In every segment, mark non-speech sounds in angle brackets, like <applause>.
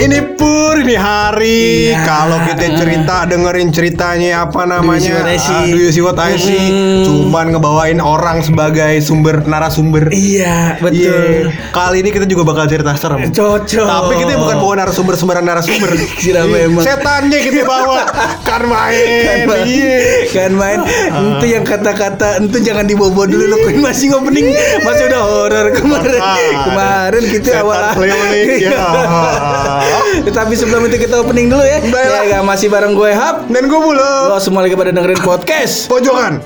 Ini pur ini hari Iya. kalau kita cerita dengerin ceritanya apa namanya Do you see what I see? ah, Do you see what I see? Hmm. Cuman ngebawain orang sebagai sumber narasumber. Iya, betul. Iya. Kali ini kita juga bakal cerita serem. Cocok. Tapi kita bukan bawa narasumber sembarang narasumber. <laughs> Kira Iya. memang. Setannya kita bawa kan main. kan main, Iya. kan main. Itu yang kata-kata itu jangan dibawa dulu lo kan masih opening masih udah horor kemarin. Ah. Kemarin kita awal ya. <laughs> Tapi sebelum itu kita opening dulu ya. Baiklah. Ya, masih bareng gue Hap. Dan gue mulu. Lo semua lagi pada dengerin podcast. Pojokan.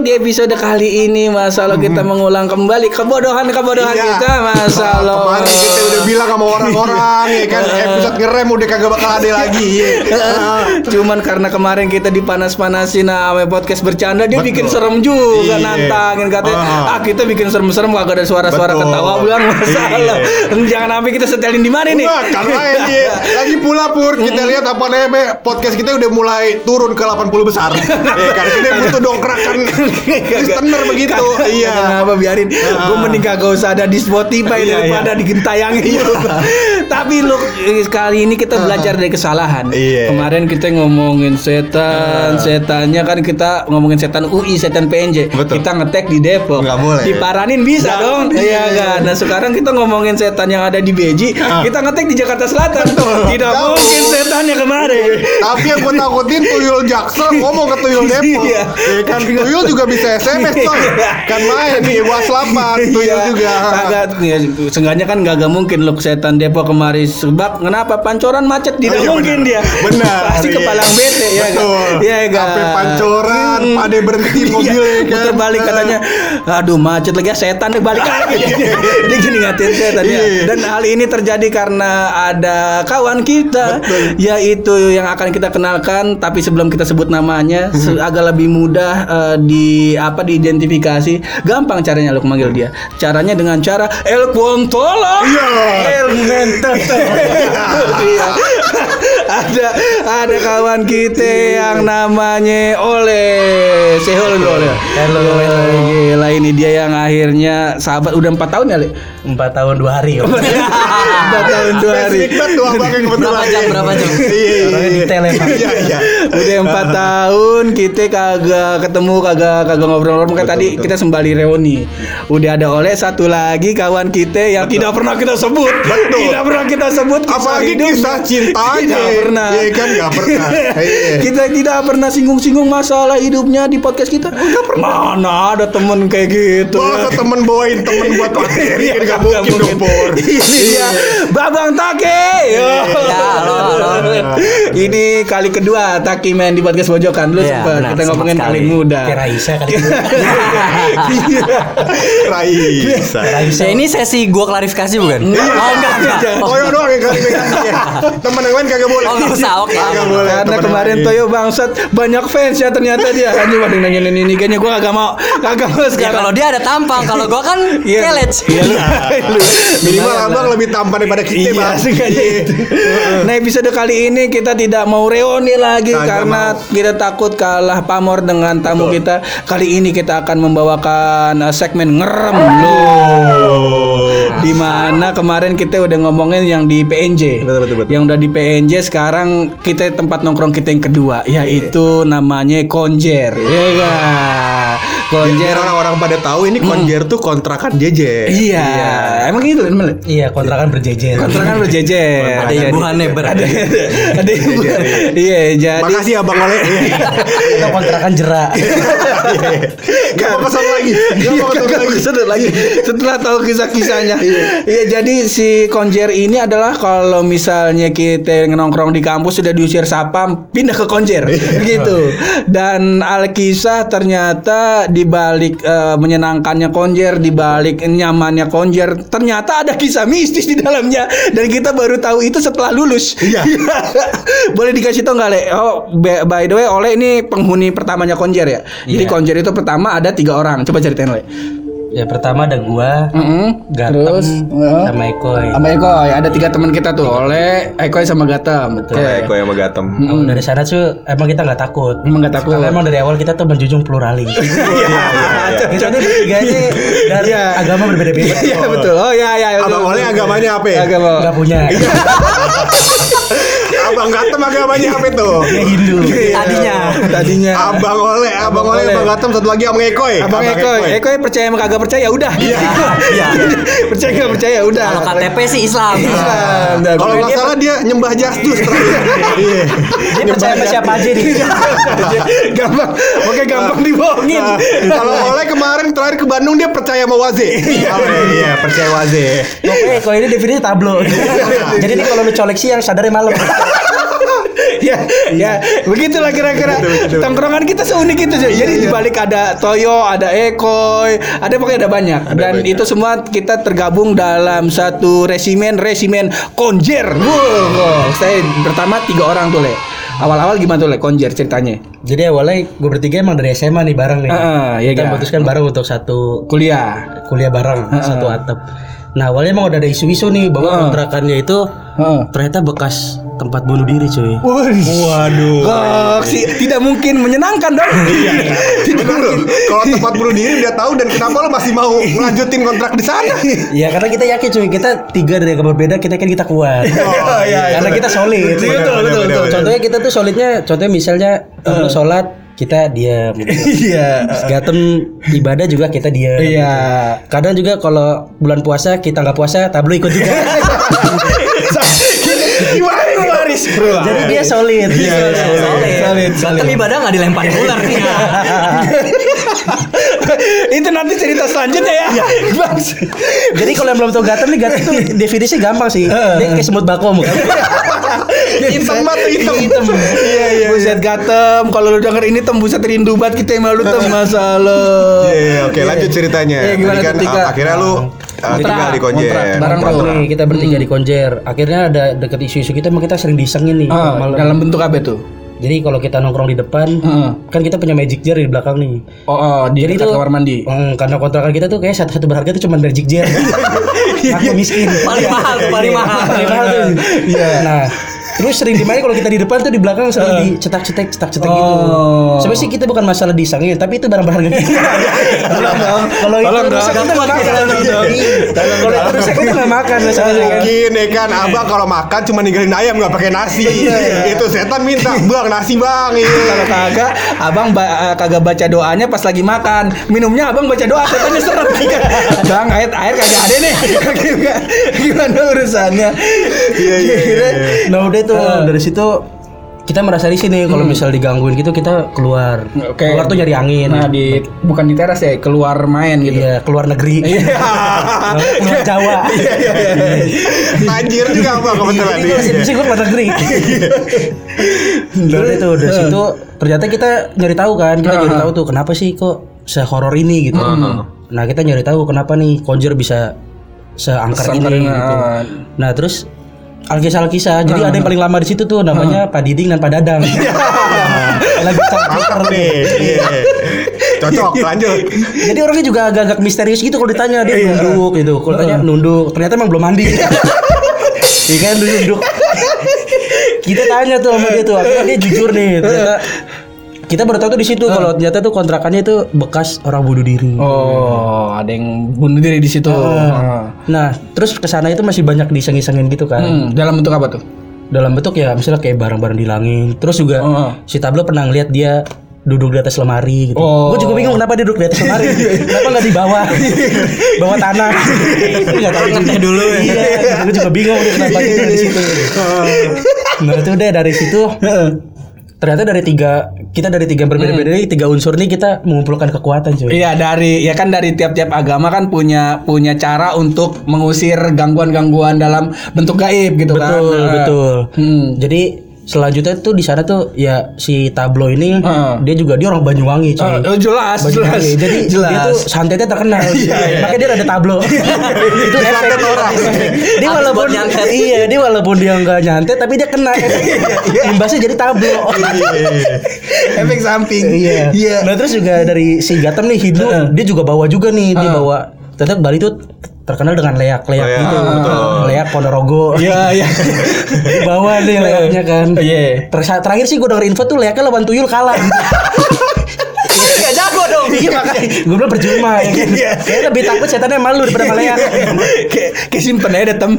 Loh di episode kali ini Masa lo kita mengulang kembali kebodohan-kebodohan Iya. kita Masa lo Kemarin kita udah bilang sama orang-orang ya kan <laughs> episode ngerem udah kagak bakal ada lagi. <laughs> ya. Cuman karena kemarin kita dipanas-panasin sama podcast bercanda Dia Betul. bikin serem juga Iya. nantangin katanya Ah. Ah kita bikin serem-serem kagak ada suara-suara ketawa bilang masalah Jangan sampai kita setelin di mana nih karena ini <laughs> lagi pula pur kita lihat apa namanya podcast kita udah mulai turun ke 80 besar. ya kan kita butuh dongkrakan listener begitu. Iya. Kenapa biarin. Gue mending kagak usah ada di Spotify Iya, Daripada digentayangin YouTube <laughs> Tapi lu eh, Kali ini kita belajar dari kesalahan. Iya. Kemarin kita ngomongin setan Setannya kan kita ngomongin setan UI Setan PNJ. Kita ngetek di Depok. Nggak boleh. Diparanin bisa dong. iya. Iya kan Nah sekarang kita ngomongin setan yang ada di Beji Ah. Kita ngetek di Jakarta Selatan. Tidak mungkin setannya kemarin. Tapi yang gue takutin Tuyul Jaksel ngomong ke Tuyul <laughs> Depok. Iya. Ya kan? Tuyul juga bisa SMS coy. <laughs> Kan main nih WhatsAppan <laughs> Tuyul Iya. juga. Kagak ya, seenggaknya kan gak, mungkin loh setan Depok kemari sebab kenapa pancoran macet tidak Oh, iya, mungkin benar. dia. Benar, Pasti iya. kepalang bete ya. Betul. Iya kan. Sampai pancoran, pada berhenti <laughs> mobilnya Iya, kan. Muter balik katanya, aduh macet lagi ya setan deh balik lagi. dia gini ngatain setan ya. Iya. Dan hal ini terjadi karena ada kawan kita yaitu yang akan kita kenalkan tapi sebelum kita sebut namanya se- agak lebih mudah eh, di apa diidentifikasi. Gampang caranya lo manggil dia. Caranya dengan cara El Quantola. Iya. El Mentoto. Iya. ada ada kawan kita yang namanya Oleh. Sehol dulu Oleh. Halo. Gila ini dia yang akhirnya sahabat udah empat tahun ya, Le? Empat tahun dua hari. <laughs> Empat tahun dua hari. Berapa jam, berapa jam? Iya, iya, Orangnya iya. detail ya. Iya, iya. Empat <laughs> tahun kita kagak ketemu kagak kagak ngobrol-ngobrol Makanya tadi betul. kita sembali reuni. Udah ada oleh satu lagi kawan kita yang tidak pernah kita sebut. Betul. Tidak pernah kita sebut kisah Apalagi hidup. kisah cintanya. Tidak pernah. Iya kan nggak pernah. <laughs> Iya. kita tidak pernah singgung-singgung masalah hidupnya di podcast kita. Mana ada temen kayak gitu. Masa temen bawain temen buat <laughs> materi kan nggak mungkin dong Pur. Ini dia Babang Take. Yo. Ya, halo, halo. Ini kali kedua Taki main di podcast Bojokan. Lu Iya, sempet benar, kita ngomongin sempat paling sekali. muda. Kayak Raisa kali. Raisa. Raisa ini sesi gua klarifikasi bukan? Enggak. Oh enggak enggak. Jangan. Oh, Toyo doang yang kali megangnya. Temen yang lain kagak boleh. Oh, nggak usah, oke. Kagak boleh. Karena kemarin. Toyo bangsat banyak fans ya ternyata dia hanya pada nanyain ini kayaknya gua kagak mau kagak mau Ya sekarang. kalau dia ada tampang, kalau gua kan Iya. kelet. Iya lu. lu. Minimal abang lebih tampan daripada kita Iya, itu. Nah, episode kali ini kita tidak mau reuni lagi karena mau. kita takut kalah pamor dengan tamu Betul. kita. Kali ini kita akan membawakan uh, segmen ngerem Oh. loh. Di mana kemarin kita udah ngomongin yang di PNJ. Betul, betul, betul. Yang udah di PNJ sekarang kita tempat nongkrong kita yang kedua yaitu namanya Konjer. Iya kan? Konjer. Orang-orang pada tahu ini konjer tuh kontrakan jeje. Iya. Emang gitu emang. Iya, kontrakan berjejer. Kontrakan berjejer. Ada Jadi- imbuhannya ber. ada ada ibu iya jadi Makasih abang Oleh. <laughs> Kita kontrakan jerak. Gak mau ke sana lagi. Gak ke sana Kagak lagi. lagi setelah tahu kisah-kisahnya. Iya, jadi si konjer ini adalah kalau misalnya kita nongkrong di kampus sudah diusir sapam, pindah ke konjer, gitu. Dan alkisah ternyata di di balik eh, menyenangkannya konjer, di balik nyamannya konjer, ternyata ada kisah mistis di dalamnya dan kita baru tahu itu setelah lulus. Iya. <laughs> Boleh dikasih tau nggak le? Oh, by by the way, oleh ini penghuni pertamanya konjer ya. Jadi Iya. konjer itu pertama ada tiga orang. Coba ceritain le. Ya pertama ada gua, Mm-mm. Gatem, Terus, sama Ekoy. sama Eko ya ada tiga teman kita tuh oleh Eko sama Gatem betul Kayak gue yang Megatem. Oh, dari sana tuh emang kita nggak takut. Emang nggak takut. Karena emang dari awal kita tuh menjunjung pluralis. <laughs> kita ini bertiga ini dari agama berbeda-beda. Iya betul oh ya ya. Abang Oleh agamanya apa? ya? agama Nggak punya. <laughs> Abang Gatem agamanya apa tuh? Dia Hindu. tadinya tadinya Abang Oleh, Abang Oleh. Abang Gatem satu lagi Abang Ekoy. Abang Eko, Eko percaya sama kagak percaya udah. Iya. <laughs> percaya nggak percaya udah. Kalau KTP sih Islam. Islam. Dah, Kalau gue- nggak salah dia nyembah Jastus terakhir. Iya. Dia percaya sama siapa aja nih. gampang, oke gampang dibohongin. Kalau Oleh kemarin terakhir ke Bandung dia percaya sama Waze. Iya, percaya Waze. Pokoknya kalau ini definisi tablo. Jadi nih kalau lu colek siang sadarnya malam. Ya, ya, begitulah kira-kira. Tongkrongan kita seunik itu Iya. Jadi di balik ada Toyo, ada Ekoy, ada pokoknya ada banyak. Dan banyak. itu semua kita tergabung dalam satu resimen, resimen konjer. Wow. Saya pertama tiga orang tuh le. Awal-awal gimana tuh le konjer ceritanya? Jadi awalnya gue bertiga emang dari SMA nih bareng nih. Heeh, iya, kita iya. memutuskan bareng untuk satu Kuliah. kuliah bareng satu atap. Nah awalnya emang udah ada isu-isu nih bahwa Heeh. kontrakannya itu Heeh. ternyata bekas tempat bunuh diri cuy. Waduh. Kok sih tidak mungkin menyenangkan dong? tidak Bener loh. Kalau tempat bunuh diri dia tahu dan kenapa lo masih mau ngelanjutin kontrak di sana? Ya karena kita yakin cuy kita tiga dari agama berbeda kita kan kita kuat. Oh, iya, karena iya. kita solid. Betul, betul, betul, betul. Contohnya kita tuh solidnya, contohnya misalnya lu sholat kita diam. <laughs> Iya. Gatem ibadah juga kita diam. Iya. Kadang juga kalau bulan puasa kita nggak puasa, tablo ikut juga. <laughs> Waris? Jadi dia solid. Iya, Dia solid. Solid, solid. Tapi ibadah nggak dilemparin ular nih. <laughs> itu nanti cerita selanjutnya ya. Bang. Jadi kalau yang belum tahu gatem nih gatem tuh <laughs> definisinya gampang sih. Dia kayak semut bako muka. <laughs> Hitam mata hitam. Iya iya. Buset gatem. Kalau lu denger ini tem buset rindu banget kita yang malu tem masalah. Iya, iya, oke lanjut ceritanya. Iya, gimana kan ketika- uh, akhirnya lu Kontrak, tinggal di Konjer. Kontrak. tuh. Nih, kita bertiga di konjer. Akhirnya ada deket isu-isu kita, emang kita sering disengin nih. Ah, malam. dalam bentuk apa tuh? Jadi kalau kita nongkrong di depan, Heeh. kan kita punya magic jar di belakang nih. Oh, oh di Jadi dekat itu- kamar mandi. Hmm, karena kontrakan kita tuh kayak satu-satu berharga tuh cuma magic jar. <laughs> Aku miskin. Paling mahal paling mahal. Paling mahal tuh. Nah, terus sering di mana kalau kita di depan tuh di belakang sering dicetak-cetak, cetak-cetak gitu. Oh. Sebenarnya sih kita bukan masalah disangin, tapi itu barang berharga kita. Kalau itu rusak kita makan. Dong. Kalau itu rusak kita nggak makan. kan. Mungkin ya kan abang kalau makan cuma ninggalin ayam nggak pakai nasi. Itu setan minta bang nasi bang. Iya. Kalau kagak, abang ba- eh, kagak baca doanya pas lagi makan. Minumnya abang baca doa, setannya seret. <laughs> Bang, air air kagak ada nih. <laughs> Gimana- urusannya? Iya, iya, iya, Nah udah tuh dari situ kita merasa di sini kalau misal digangguin gitu kita keluar. Oke. Keluar tuh nyari angin. Nah, di bukan di teras ya, keluar main gitu. Iya, keluar negeri. <laughs> keluar Jawa. Tajir juga abang kebetulan. Ini kalau sih gue keluar negeri. Udah itu dari situ ternyata kita nyari tahu kan, kita nyari tahu tuh kenapa sih kok sehoror ini gitu. Nah, kita nyari tahu kenapa nih Conjure bisa seangker ini, gitu. ah. Nah, terus alkisah-alkisah. Jadi ada yang paling lama di situ tuh namanya Pak Diding dan Pak Dadang. <laughs> Lagi Mantap nih. Iya. Cocok <laughs> lanjut. Jadi orangnya juga agak-agak misterius gitu kalau ditanya dia nunduk gitu. Kalau tanya nunduk, ternyata emang belum mandi. <laughs> Iya kan nunduk. Kita tanya tuh sama dia tuh, akhirnya dia jujur nih. Ternyata kita baru tahu tuh di situ kalau ternyata tuh kontrakannya itu bekas orang bunuh diri. Oh, ada yang bunuh diri di situ. Ah. Nah, terus ke sana itu masih banyak diseng-isengin gitu kan. Hmm, dalam bentuk apa tuh? Dalam bentuk ya misalnya kayak barang-barang dilangin. Terus juga Oh. si Tablo pernah ngeliat dia duduk di atas lemari gitu. Oh. Gue juga bingung kenapa dia duduk di atas lemari. <laughs> kenapa nggak di bawah? bawah tanah. <laughs> Enggak tahu juga dulu ya. Iya, gue juga bingung dia kenapa dia di situ. <laughs> nah, itu deh dari situ ternyata dari tiga kita dari tiga yang berbeda-beda ini tiga unsur nih kita mengumpulkan kekuatan cuy. Iya dari ya kan dari tiap-tiap agama kan punya punya cara untuk mengusir gangguan-gangguan dalam bentuk gaib gitu kan. Betul, Nah. betul. Hmm. Jadi selanjutnya tuh di sana tuh ya si Tablo ini Heeh. dia juga dia orang Banyuwangi coy. Oh, jelas, jelas. Banyuwangi. Jadi <laughs> jelas. dia tuh santetnya terkenal. <laughs> Iya, iya. Makanya dia ada tablo. <laughs> itu efek orang. dia walaupun nyantet. iya dia walaupun dia nggak nyantet tapi dia kena efek. imbasnya jadi tablo. efek samping. Iya. Iya. Nah terus juga dari si Gatem nih Hindu dia juga bawa juga nih dia Heeh. bawa tetap Bali tuh terkenal dengan leak leak Leak, gitu. betul. Leak Ponorogo. Iya, iya. bawa nih leaknya kan. Iya. Ter- terakhir sih gue denger info tuh leaknya lawan tuyul kalah. <laughs> Dong. Iya makanya gue bilang percuma ya kan. Iya. Kayaknya lebih takut setannya malu daripada leak. kayak kayak simpen aja tem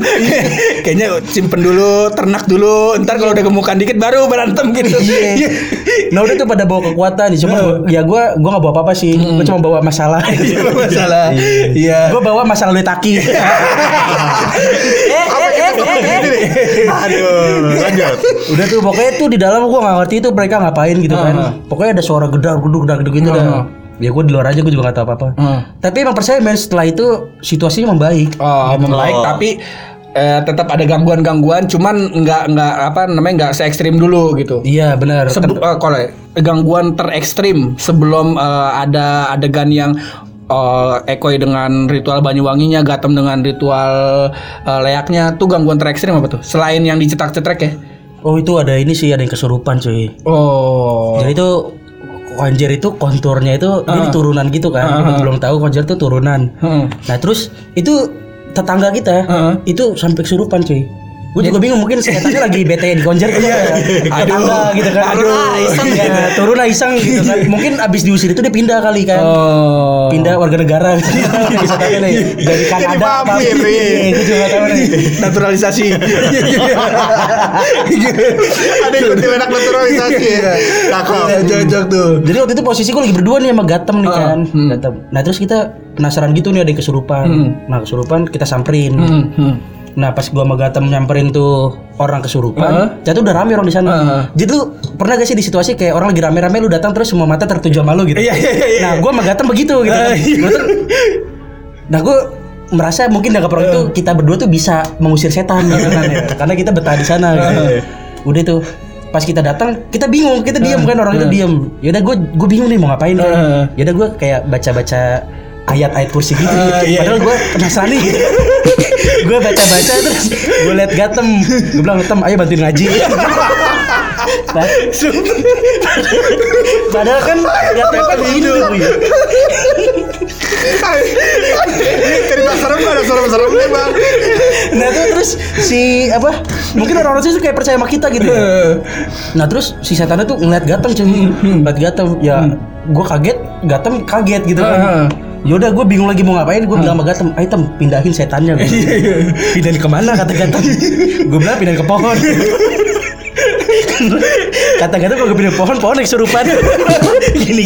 kayaknya simpen dulu ternak dulu ntar kalau udah gemukan dikit baru berantem gitu Iya. Nah udah tuh pada bawa kekuatan cuma ya gue gue nggak bawa apa-apa sih. Gue cuma bawa masalah. <laughs> Iya, masalah iya Gue bawa masalah letaki. <laughs> Eh, eh, eh. Aduh, lanjut. Udah tuh pokoknya tuh di dalam gua nggak ngerti itu mereka ngapain gitu kan. Heeh. Pokoknya ada suara gedar geduk gedar geduk gitu dah. Ya gue di luar aja gue juga gak tahu apa-apa. Heeh. Tapi emang percaya men setelah itu situasinya membaik. oh membaik tapi eh, tetap ada gangguan-gangguan cuman nggak nggak apa namanya nggak se ekstrim dulu gitu Iya benar. Sebe- eh, kalau gangguan terekstrim sebelum eh, ada adegan yang eh, Ekoi dengan ritual Banyuwanginya, Gatem dengan ritual eh, leaknya tuh gangguan terekstrim apa tuh? Selain yang dicetak-cetrek ya? Oh itu ada ini sih ada yang kesurupan cuy. Oh. Jadi itu konjer itu konturnya itu ini turunan gitu kan. Kita belum tahu konjer itu turunan. Heeh. Nah terus itu tetangga kita Heeh. itu sampai kesurupan cuy. Gue juga bingung mungkin setannya lagi bete di konjer kali ya. Tetangga gitu kan. Aduh. Ah, iseng Ya, turun lah iseng gitu kan. Mungkin abis diusir itu dia pindah kali kan. Oh. Pindah warga negara <laughs> bisa tanya nih dari Kanada iya. Iya, gue juga tahu nih. Naturalisasi. <laughs> Ada yang kuntilanak naturalisasi ya. Cakep. Ya, cocok tuh. Jadi waktu itu posisi gue lagi berdua nih sama Gatem nih kan. hmm. Gatem. Nah terus kita penasaran gitu nih ada yang kesurupan. Hmm. Nah kesurupan kita samperin. Nah pas gua sama Gatem nyamperin tuh orang kesurupan, Heeh. ternyata udah rame orang di sana. Heeh. Jadi tuh pernah gak sih di situasi kayak orang lagi rame-rame lu datang terus semua mata tertuju sama lu gitu. Iya, iya, iya, iya. Nah gua sama Gatem begitu gitu. kan. Iya. Nah gua merasa mungkin dalam perang itu kita berdua tuh bisa mengusir setan gitu kan ya. <laughs> Karena kita betah di sana gitu. Udah tuh pas kita datang kita bingung kita diam kan orang itu diam ya udah gue gue bingung nih mau ngapain kan Heeh. ya udah gue kayak baca baca ayat-ayat kursi gitu. Ah, iya, padahal gue penasaran nih. <laughs> Gitu gue baca-baca terus gue liat gatem. Gue bilang gatem ayo bantuin ngaji. Nah, padahal kan gatem kan hidup. Ya. Cerita serem gak ada serem-serem nih bang. nah tuh terus si apa mungkin orang-orang sih kayak percaya sama kita gitu ya. nah terus si setannya tuh ngeliat gatem cuy. Ngeliat gatem ya gue kaget gatem kaget gitu kan Yaudah gue bingung lagi mau ngapain Gue bilang sama Gatem Ayo Tem pindahin setannya. Gua. <laughs> Pindahin ke mana kata Gatem? <laughs> Gue bilang pindahin ke pohon <laughs> <laughs> Kata Gatem kalau ke pohon Pohon yang kesurupan <laughs> Gini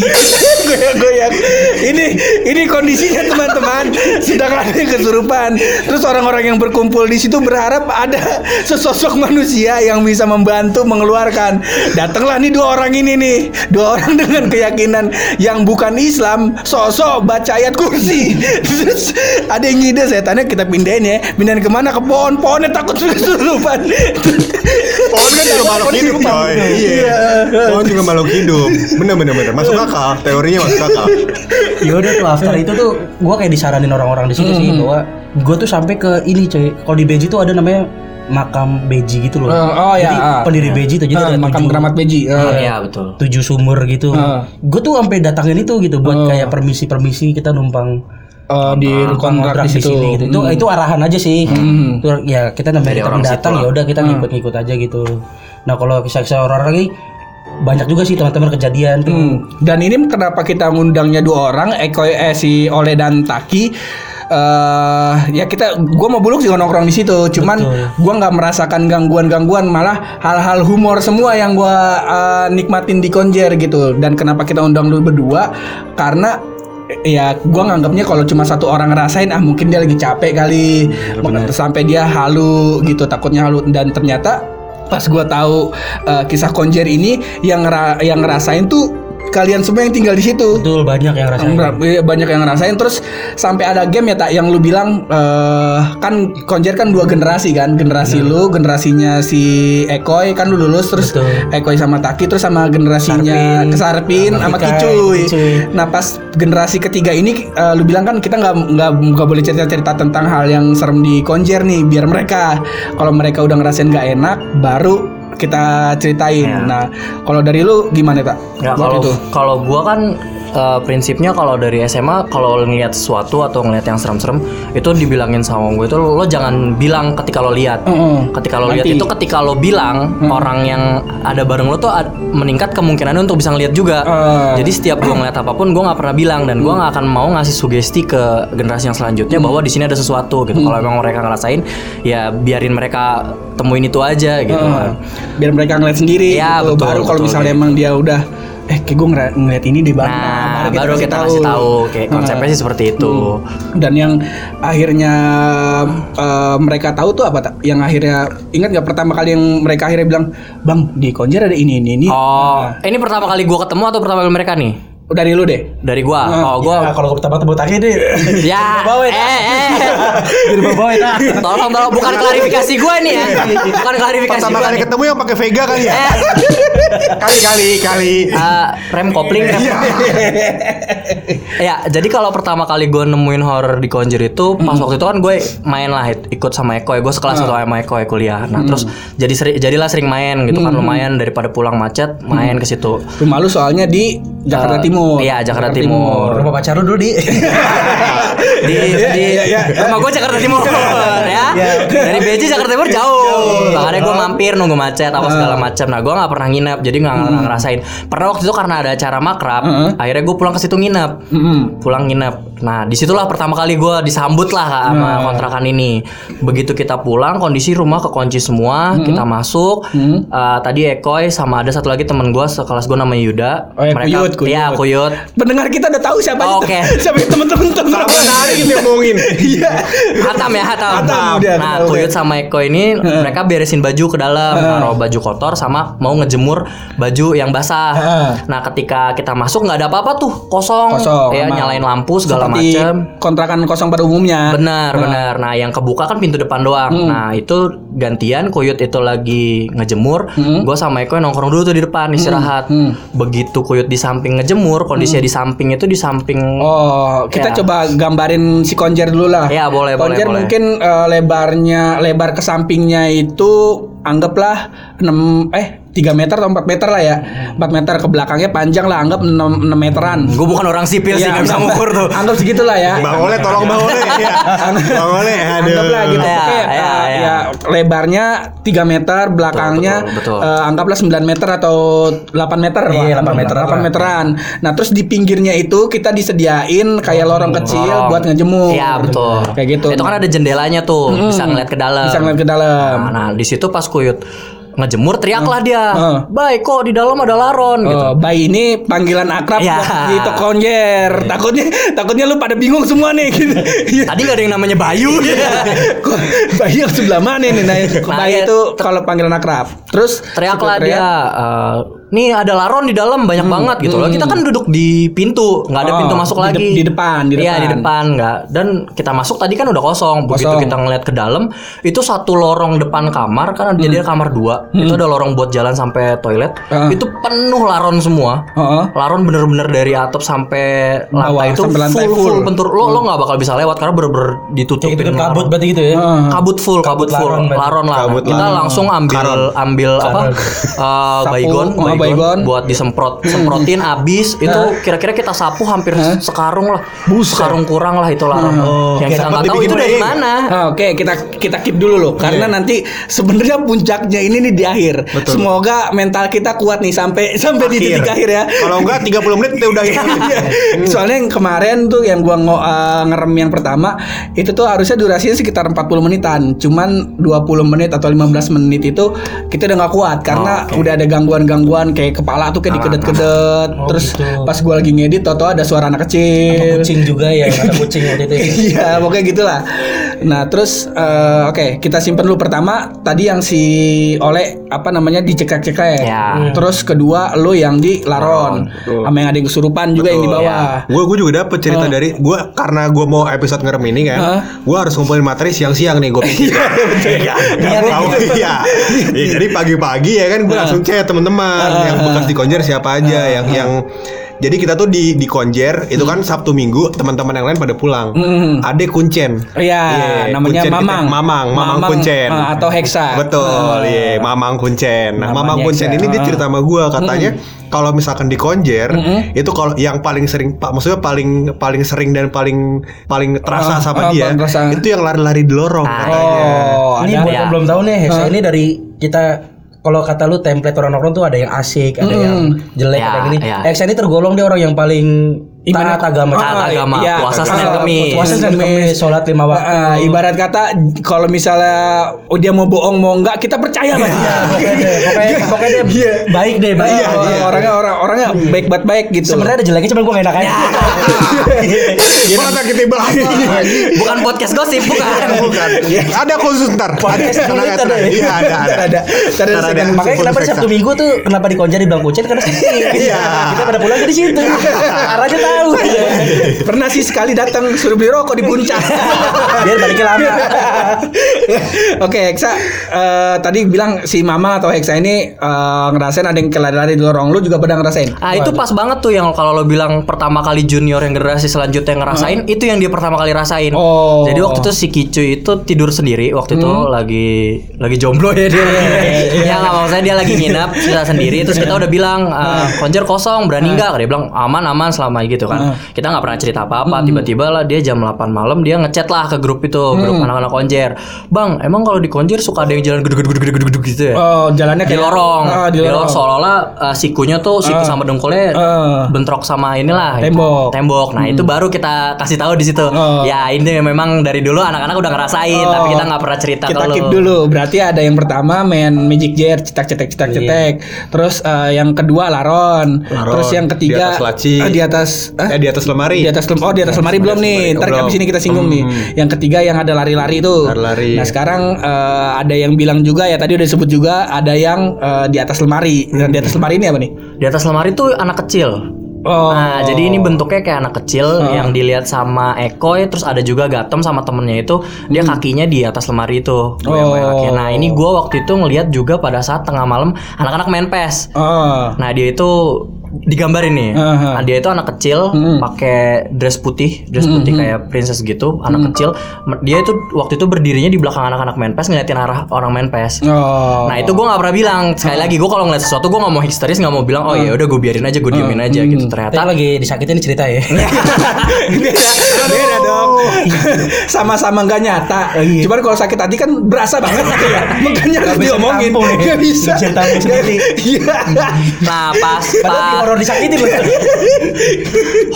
goyang-goyang. Ini ini kondisinya teman-teman sedang ada yang kesurupan. Terus orang-orang yang berkumpul di situ berharap ada sesosok manusia yang bisa membantu mengeluarkan. Datanglah nih dua orang ini nih, dua orang <laughs> dengan keyakinan yang bukan Islam, sosok baca ayat kursi. Terus ada yang ngide setannya kita pindahin ya, pindahin ke mana ke pohon, pohonnya takut kesurupan. Pohon kan juga makhluk hidup coy. Iya. Pohon juga makhluk hidup. Bener bener bener. Masuk akal. Teorinya masuk akal. Yaudah tuh after itu tuh Gue kayak disaranin orang-orang di situ sih Bahwa gue tuh sampai ke ini coy Kalau di Beji tuh ada namanya makam Beji gitu loh. Oh, oh, ya, Jadi ah. pendiri Beji tuh jadi Ah, ada makam tujuh- keramat beji. Ah. Iya betul. tujuh sumur gitu. Ah. Gue tuh sampai datangin itu gitu buat Oh. kayak permisi-permisi kita numpang Oh, di kontrak di situ. sini gitu. Itu Hmm. itu arahan aja sih. Hmm. Itu ya kita namanya datang ya udah kita ngikut-ngikut aja gitu. Nah, kalau kisah-kisah orang lagi banyak juga sih teman-teman kejadian tuh. Hmm. Dan ini kenapa kita ngundangnya dua orang, Eko eh, si Ole dan Taki. eh ya kita gua mau buluk juga nongkrong di situ. Cuman gua nggak merasakan gangguan-gangguan malah hal-hal humor semua yang gua eh, nikmatin di konjer gitu. Dan kenapa kita undang lu berdua? Karena ya gua nganggapnya kalau cuma satu orang ngerasain ah mungkin dia lagi capek kali. Sampai dia halu gitu takutnya halu. Dan ternyata pas gua tahu eh, kisah konjer ini yang ngera- yang ngerasain tuh kalian semua yang tinggal di situ. Betul banyak yang rasain. Iya, banyak yang ngerasain terus sampai ada game ya tak yang lu bilang eh, kan Konjer kan dua generasi kan generasi lu generasinya si Ekoy kan lu lulus terus Betul. Ekoy sama Taki terus sama generasinya Sarpin. Kesarpin sama Kicuy. Kicuy. Nah pas generasi ketiga ini eh, lu bilang kan kita nggak nggak nggak boleh cerita cerita tentang hal yang serem di Konjer nih biar mereka kalau mereka udah ngerasain nggak enak baru kita ceritain. Ya. Nah kalau dari lu gimana tak? Ya kalau itu? kalau gua kan eh, prinsipnya kalau dari SMA kalau ngelihat sesuatu atau ngelihat yang serem-serem itu dibilangin sama gue itu lo jangan bilang ketika lo lihat. Mm-mm. Ketika lo lihat itu ketika lo bilang orang yang ada bareng lo tuh ad- meningkat kemungkinannya untuk bisa ngelihat juga. Ah. Jadi setiap gua ngeliat apa pun gua nggak pernah bilang dan gua nggak akan mau ngasih sugesti ke generasi yang selanjutnya bahwa di sini ada sesuatu gitu. Kalau emang mereka ngerasain ya biarin mereka temuin itu aja gitu. Ah, biar mereka ngeliat sendiri Iya, gitu. betul, baru kalau misalnya gitu. emang dia udah eh kayak gue ngeliat, ngeliat ini di baru Nah, baru kita kasih tahu. kayak konsepnya sih seperti itu. dan yang akhirnya eh, mereka tahu tuh apa yang akhirnya ingat nggak pertama kali yang mereka akhirnya bilang bang di Konjer ada ini ini ini. Oh, ini pertama kali gua ketemu atau pertama kali mereka nih? Dari lu deh Dari gua. Ah, oh, gua Nah, kalau pertama tebut kaki deh. <laughs> ya. Bawa, eh, eh. <laughs> Jadi bawa itu. Tolong tolong bukan klarifikasi gua nih ya. Bukan klarifikasi Pertama gua kali ketemu yang pakai Vega kali ya? Eh, <laughs> Kali kali kali. eh, rem kopling rem. ya, jadi kalau pertama kali gue nemuin horror di Conjure itu pas waktu itu kan gue main lah ikut sama Eko ya gue sekelas satu sama Eko ya kuliah. Nah terus jadi seri- jadilah sering main gitu kan lumayan daripada pulang macet main ke situ. rumah lu soalnya di Jakarta Eh, Timur. Iya Jakarta Timur. Rumah pacar lu dulu di. di di. rumah gue Jakarta Timur ya. Dari BJ Jakarta Timur jauh. Makanya gue mampir nunggu macet apa segala macam nah gue nggak pernah nginep jadi nggak nggak ngerasain. Pernah waktu itu karena ada acara makrab akhirnya gue pulang ke situ nginep. Pulang nginep nah di situlah pertama kali gue disambut lah sama kontrakan ini begitu kita pulang kondisi rumah kekunci semua kita masuk Eh, tadi Ekoy sama ada satu lagi teman gue sekelas gue namanya Yuda Oh, ya, Kuyut, Kuyut. Iya Kuyut pendengar kita udah tahu siapa itu Oke. <laughs> siapa itu teman-teman teman Menarik gitu ngomongin. <laughs> iya Hatam ya Hatam. Hatam, udah, nah, kenal, Kuyut udah. sama Eko ini mereka beresin baju ke dalam, naruh baju kotor sama mau ngejemur baju yang basah. Nah, ketika kita masuk nggak ada apa-apa tuh, kosong. kosong ya emang. nyalain lampu segala Seperti macam. kontrakan kosong pada umumnya Benar, benar. Nah, yang kebuka kan pintu depan doang. Nah, itu gantian Kuyut itu lagi ngejemur, gue sama Eko nongkrong dulu tuh di depan istirahat. Begitu Kuyut di samping ngejemur, kondisinya di samping itu di samping Oh, kita Ya. coba gambarin si konjer dulu lah. Ya, boleh, boleh, Konjer boleh. mungkin eh, lebarnya, lebar ke sampingnya itu anggaplah 6 eh 3 meter atau 4 meter lah ya. 4 meter ke belakangnya panjang lah anggap 6, 6 meteran. Gue bukan orang sipil sih Ya, nggak bisa anggap- ngukur tuh. Anggap segitulah ya. Bang Ole tolong Bang Ole. Ya. Bang Ole aduh. Anggaplah gitu. Ya, Oke, ya, eh, ya. ya, lebarnya 3 meter, belakangnya betul, betul. eh, anggaplah 9 meter atau 8 meter. Iya, lah. 8 meteran 8 lah. meteran. Nah, terus di pinggirnya itu kita disediain kayak lorong kecil Lorong. buat ngejemur. Iya betul. Kayak gitu. Itu kan ada jendelanya tuh, bisa ngeliat ke dalam. Bisa ngeliat ke dalam. Nah, nah, di situ pas kuyut ngejemur teriaklah dia. Heeh. Baik kok di dalam ada laron gitu. Oh, bayi ini panggilan akrab Ya. di toko konjer. Takutnya takutnya lu pada bingung semua nih gitu. Iya. <laughs> Tadi gak ada yang namanya Bayu. <laughs> Kok bayi yang sebelah mana nih? Nah, ya, itu kalau panggilan akrab. Terus teriaklah teriak. dia. eh, nih ada laron di dalam banyak banget gitu loh. Kita kan duduk di pintu, nggak ada Hmm, Oh, pintu masuk di de- lagi. di depan, di Iya di depan. depan nggak. Dan kita masuk tadi kan udah kosong. Begitu Kosong. kita ngeliat ke dalam, itu satu lorong depan kamar kan jadi ada kamar dua. Itu ada lorong buat jalan sampai toilet. Ah. Itu penuh laron semua. Heeh. Laron bener-bener dari atap sampai Bawah, lantai itu sampai lantai full, full. full bentur. Lo lo nggak bakal bisa lewat karena bener-bener ditutup. Kan kabut berarti gitu ya. Heeh. kabut full kabut, Kabut full laron laron lah Kabut kita laron. langsung ambil ambil apa Sapu, baygon, oh, baygon baygon. buat disemprot semprotin <laughs> abis. Itu kira-kira kita sapu hampir sekarung lah. Sekarung kurang lah itu laron yang kita nggak tahu itu dari mana. Ah, Oke, kita kita keep dulu loh. Karena nanti sebenarnya puncaknya ini nih di akhir. Semoga mental kita kuat nih sampai sampai di titik akhir. ya. Kalau enggak 30 menit kita udah <laughs> Iya. Soalnya yang kemarin tuh yang gua eh, ngerem yang pertama itu tuh harusnya durasinya sekitar 40 menitan. Cuman 20 menit atau 15 menit itu kita udah nggak kuat karena udah ada gangguan-gangguan kan kayak kepala tuh kayak dikedet-kedet. Oh, Terus gitu. pas gua lagi ngedit toto ada suara anak kecil. kucing juga ya, <laughs> ada kucing waktu itu. Iya, pokoknya gitulah. Nah, terus eh, oke, kita simpen dulu pertama tadi yang si Oleh apa namanya dicekek-cekek. Ya. Terus kedua lo yang di laron. Sama yang ada yang kesurupan juga yang di bawah. Gue gue juga dapet cerita dari gue karena gue mau episode ngerem ini kan, Hah? gue harus ngumpulin materi siang-siang nih gue pikir. Iya, nggak tahu iya. Iya, Jadi pagi-pagi ya kan gue langsung chat teman-teman yang bekas di konjer siapa aja yang yang jadi kita tuh di di konjer itu kan Sabtu Minggu teman-teman yang lain pada pulang. Adek kuncen. Iya, namanya kuncen kita- Mamang. Mamang, Mamang, Mamang, kuncen. eh, atau Hexa. Betul, iya, Mamang kuncen. Nah, Mamang Mamang kuncen Hexa. ini dia cerita sama gue katanya kalau misalkan di konjer itu kalau yang paling sering pak maksudnya paling paling sering dan paling paling terasa Ah, sama ah, dia terasa. itu yang lari-lari di lorong Ah, katanya. Oh, ini ada. buat ya. yang belum tahu nih, Hexa ini dari kita kalau kata lu template orang nongkrong tuh ada yang asik, ada yang jelek, Ya, ada yang ini. ya. Hexa ini tergolong dia orang yang paling Ibarat- taat agama. Taat agama, iya. puasa Ah, Senin Kemis. Puasa Senin Kemis, sholat lima waktu. Ah, ibarat kata kalau misalnya oh, dia mau bohong mau enggak kita percaya Mas. pokoknya, pokoknya dia baik deh, baik. Iya, iya. orangnya orang orangnya baik banget baik gitu. Sebenarnya ada jeleknya, cuma gue gak enak aja. Mana kita bahas? Bukan podcast gosip, bukan. Bukan. Ada khusus ntar. Podcast Ada. Iya, ada, ada. ada. Makanya kenapa di. Sabtu Minggu tuh kenapa di Konja dibilang kucing karena. Iya. Kita pada pulang ke di situ. Arahnya tahu. Pernah sih sekali datang suruh beli rokok di puncak. Biar baliknya lama. Oke, Hexa eh, tadi bilang si Mama atau Hexa ini eh, ngerasain ada yang kelari-lari di lorong lu juga pada ngerasain. Ah itu pas banget tuh yang kalau lo bilang pertama kali junior yang generasi selanjutnya ngerasain itu yang dia pertama kali rasain. Oh. Jadi waktu itu si Kicu itu tidur sendiri waktu itu lagi lagi jomblo ya dia. ya nggak maksudnya dia lagi nginap sisa sendiri terus kita udah bilang ah, konjer kosong berani nggak? Dia bilang aman aman selama gitu kan. Kita nggak pernah cerita apa-apa tiba-tiba lah dia jam 8 malam dia ngechat lah ke grup itu grup anak-anak konjer. Bang emang kalau di konjer suka ada yang jalan gedug-gedug-gedug gitu ya? Oh, jalannya di kayak lorong, Ah, di lorong seolah-olah uh, sikunya tuh siku Ah. sama dengkulnya Ah. bentrok sama inilah itu, Tembok. Hmm. tembok. Nah itu baru kita kasih tahu di situ. Oh. Ya ini memang dari dulu anak-anak udah ngerasain, tapi kita nggak pernah cerita kita ke keep lu. dulu. Berarti ada yang pertama main Magic Jar, cetak cetak cetak cetak. Terus eh, yang kedua laron. Laron. Terus yang ketiga Di atas laci. eh, di atas eh? Di atas lemari. Di atas lem- oh di atas lemari belum nih. lemari. Ntar habis ini kita singgung nih. Yang ketiga yang ada lari-lari itu. Lari-lari. Nah sekarang eh, ada yang bilang juga ya tadi udah disebut juga ada yang eh, di atas lemari. Dan di atas lemari ini apa nih? Di atas lemari tuh anak kecil. Oh. Nah, jadi ini bentuknya kayak anak kecil yang dilihat sama Ekoy, terus ada juga Gatem sama temennya itu, dia kakinya di atas lemari itu. Hmm. Oh. Nah, ini gua waktu itu ngelihat juga pada saat tengah malam anak-anak main PES. Oh. Nah dia itu digambarin nih. Nah, dia itu anak kecil Mm. pakai dress putih, dress putih kayak princess gitu, anak kecil. M- Dia itu waktu itu berdirinya di belakang anak-anak main PES ngeliatin arah orang main PES. Oh. Nah itu gue nggak pernah bilang sekali lagi gue kalau ngeliat sesuatu gue nggak mau histeris nggak mau bilang oh ya udah gue biarin aja gue diemin aja gitu Kita ternyata lagi disakitin cerita ya. <laughs> beda, beda dong. <laughs> Sama-sama nggak nyata. Cuman kalau sakit hati kan berasa banget <laughs> gitu ya. Makanya harus diomongin. Nggak bisa. Nggak bisa. Iya. nah pas pas horor disakitin loh.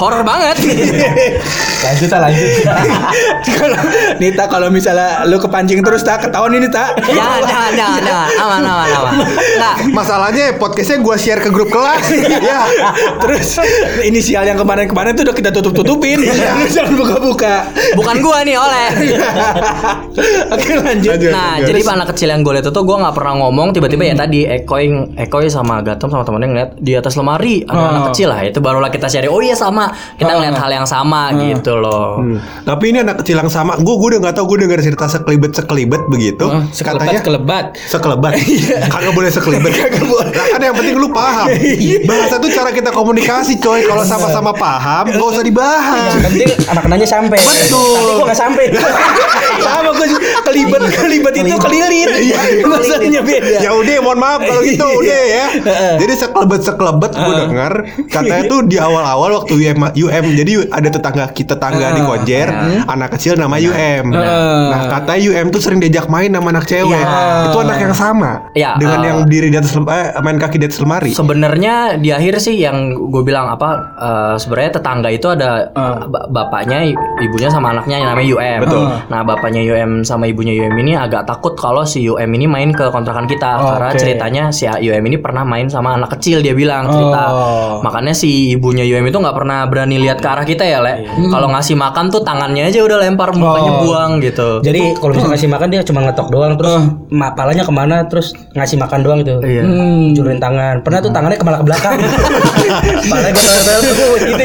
horor banget Lanjut lah lanjut. Kalau Nita kalau misalnya lu kepancing terus tak ketahuan ini tak. jangan jangan jangan jangan aman aman aman nggak Masalahnya podcastnya gue share ke grup kelas. ya. Terus inisial yang kemarin-kemarin tuh udah kita tutup-tutupin. Lu Jangan buka-buka. bukan gue nih oleh Oke lanjut. Lanjut. Nah, Lanjut. jadi anak kecil yang gue lihat itu gue nggak pernah ngomong tiba-tiba ya tadi Ekoy Ekoy sama Gatom sama temennya ngeliat di atas lemari ada Oh. anak kecil lah itu barulah kita share oh iya sama kita ngeliat hal yang sama gitu loh Hmm. Tapi ini anak kecil yang sama. Gue gue udah nggak tahu. Gue dengar cerita sekelibet sekelibet begitu. Sekelebat kelebat. sekelebat. <laughs> Kagak boleh sekelibet. <laughs> Kagak boleh. Nah, kan yang penting lu paham. <laughs> Bahasa tuh cara kita komunikasi, coy. Kalau sama-sama paham, gak usah dibahas. Yang penting anak-anaknya sampai. Betul. Tapi gua nggak sampai. Sama gue kelibet kelibet itu kelilit. Maksudnya beda. Ya udah, mohon maaf kalau gitu udah ya. Jadi sekelebet sekelebet gue dengar katanya tuh di awal-awal waktu UM, UM jadi ada tetangga kita tetangga di Konjer, anak kecil nama UM. Nah kata UM tuh sering diajak main sama anak cewek. Ya. Itu anak yang sama Ya, dengan eh, yang diri di atas lem- eh, main kaki di atas lemari. Sebenarnya di akhir sih yang gue bilang apa eh, sebenarnya tetangga itu ada ba- bapaknya, ibunya sama anaknya yang namanya UM. Betul. Nah bapaknya UM sama ibunya UM ini agak takut kalau si UM ini main ke kontrakan kita Oh, karena oke. ceritanya si UM ini pernah main sama anak kecil dia bilang cerita. Oh. Makanya si ibunya UM itu nggak pernah berani lihat ke arah kita ya, Le. Kalau ngasih makan tuh tangannya aja udah lempar mukanya Oh. buang gitu. Jadi kalau misalnya <clears throat> ngasih makan dia cuma ngetok doang terus ma- palanya ke mana terus ngasih makan doang gitu. Iya. Hmm. Juruin tangan. Pernah tuh tangannya ke mana ke belakang. <laughs> palanya gue tel tuh gitu.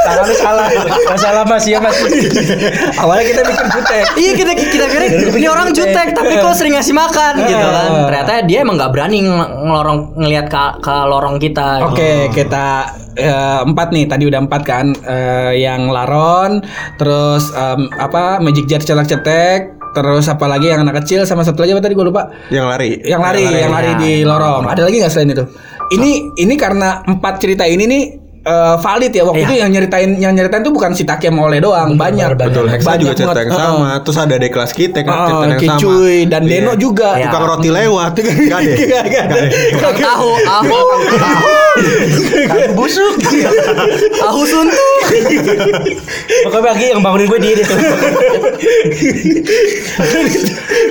Tangannya salah. Gak salah Mas ya Mas. Awalnya kita bikin jutek. Iya kita kita kira ini orang jutek tapi kok sering ngasih makan gitu kan. Ternyata dia emang nggak berani ng- ngelorong ngelihat ke, ke lorong kita. Oke, kita eh, empat nih. Tadi udah empat kan. Eh, yang laron, terus em, apa Magic Jar cetak-cetek, terus apa lagi yang anak kecil sama satu lagi apa tadi gue lupa. Yang lari. Yang lari, yang lari di lorong. Ada lagi nggak selain itu? Ini ini karena empat cerita ini nih eh, valid ya waktu Iya. itu yang nyeritain yang nyeritain tuh bukan si Taki sama Ole doang banyak Betul, Hexa Banyak juga cerita yang sama. Terus ada di kelas kita kan Heeh, cerita yang sama. Dan Iya. Deno juga. Iya. Tukang roti lewat. Gak deh. Gak, ada. Tukang tahu, ahu, Busuk. ahu suntuk. Pokoknya pagi yang bangunin gue dia itu.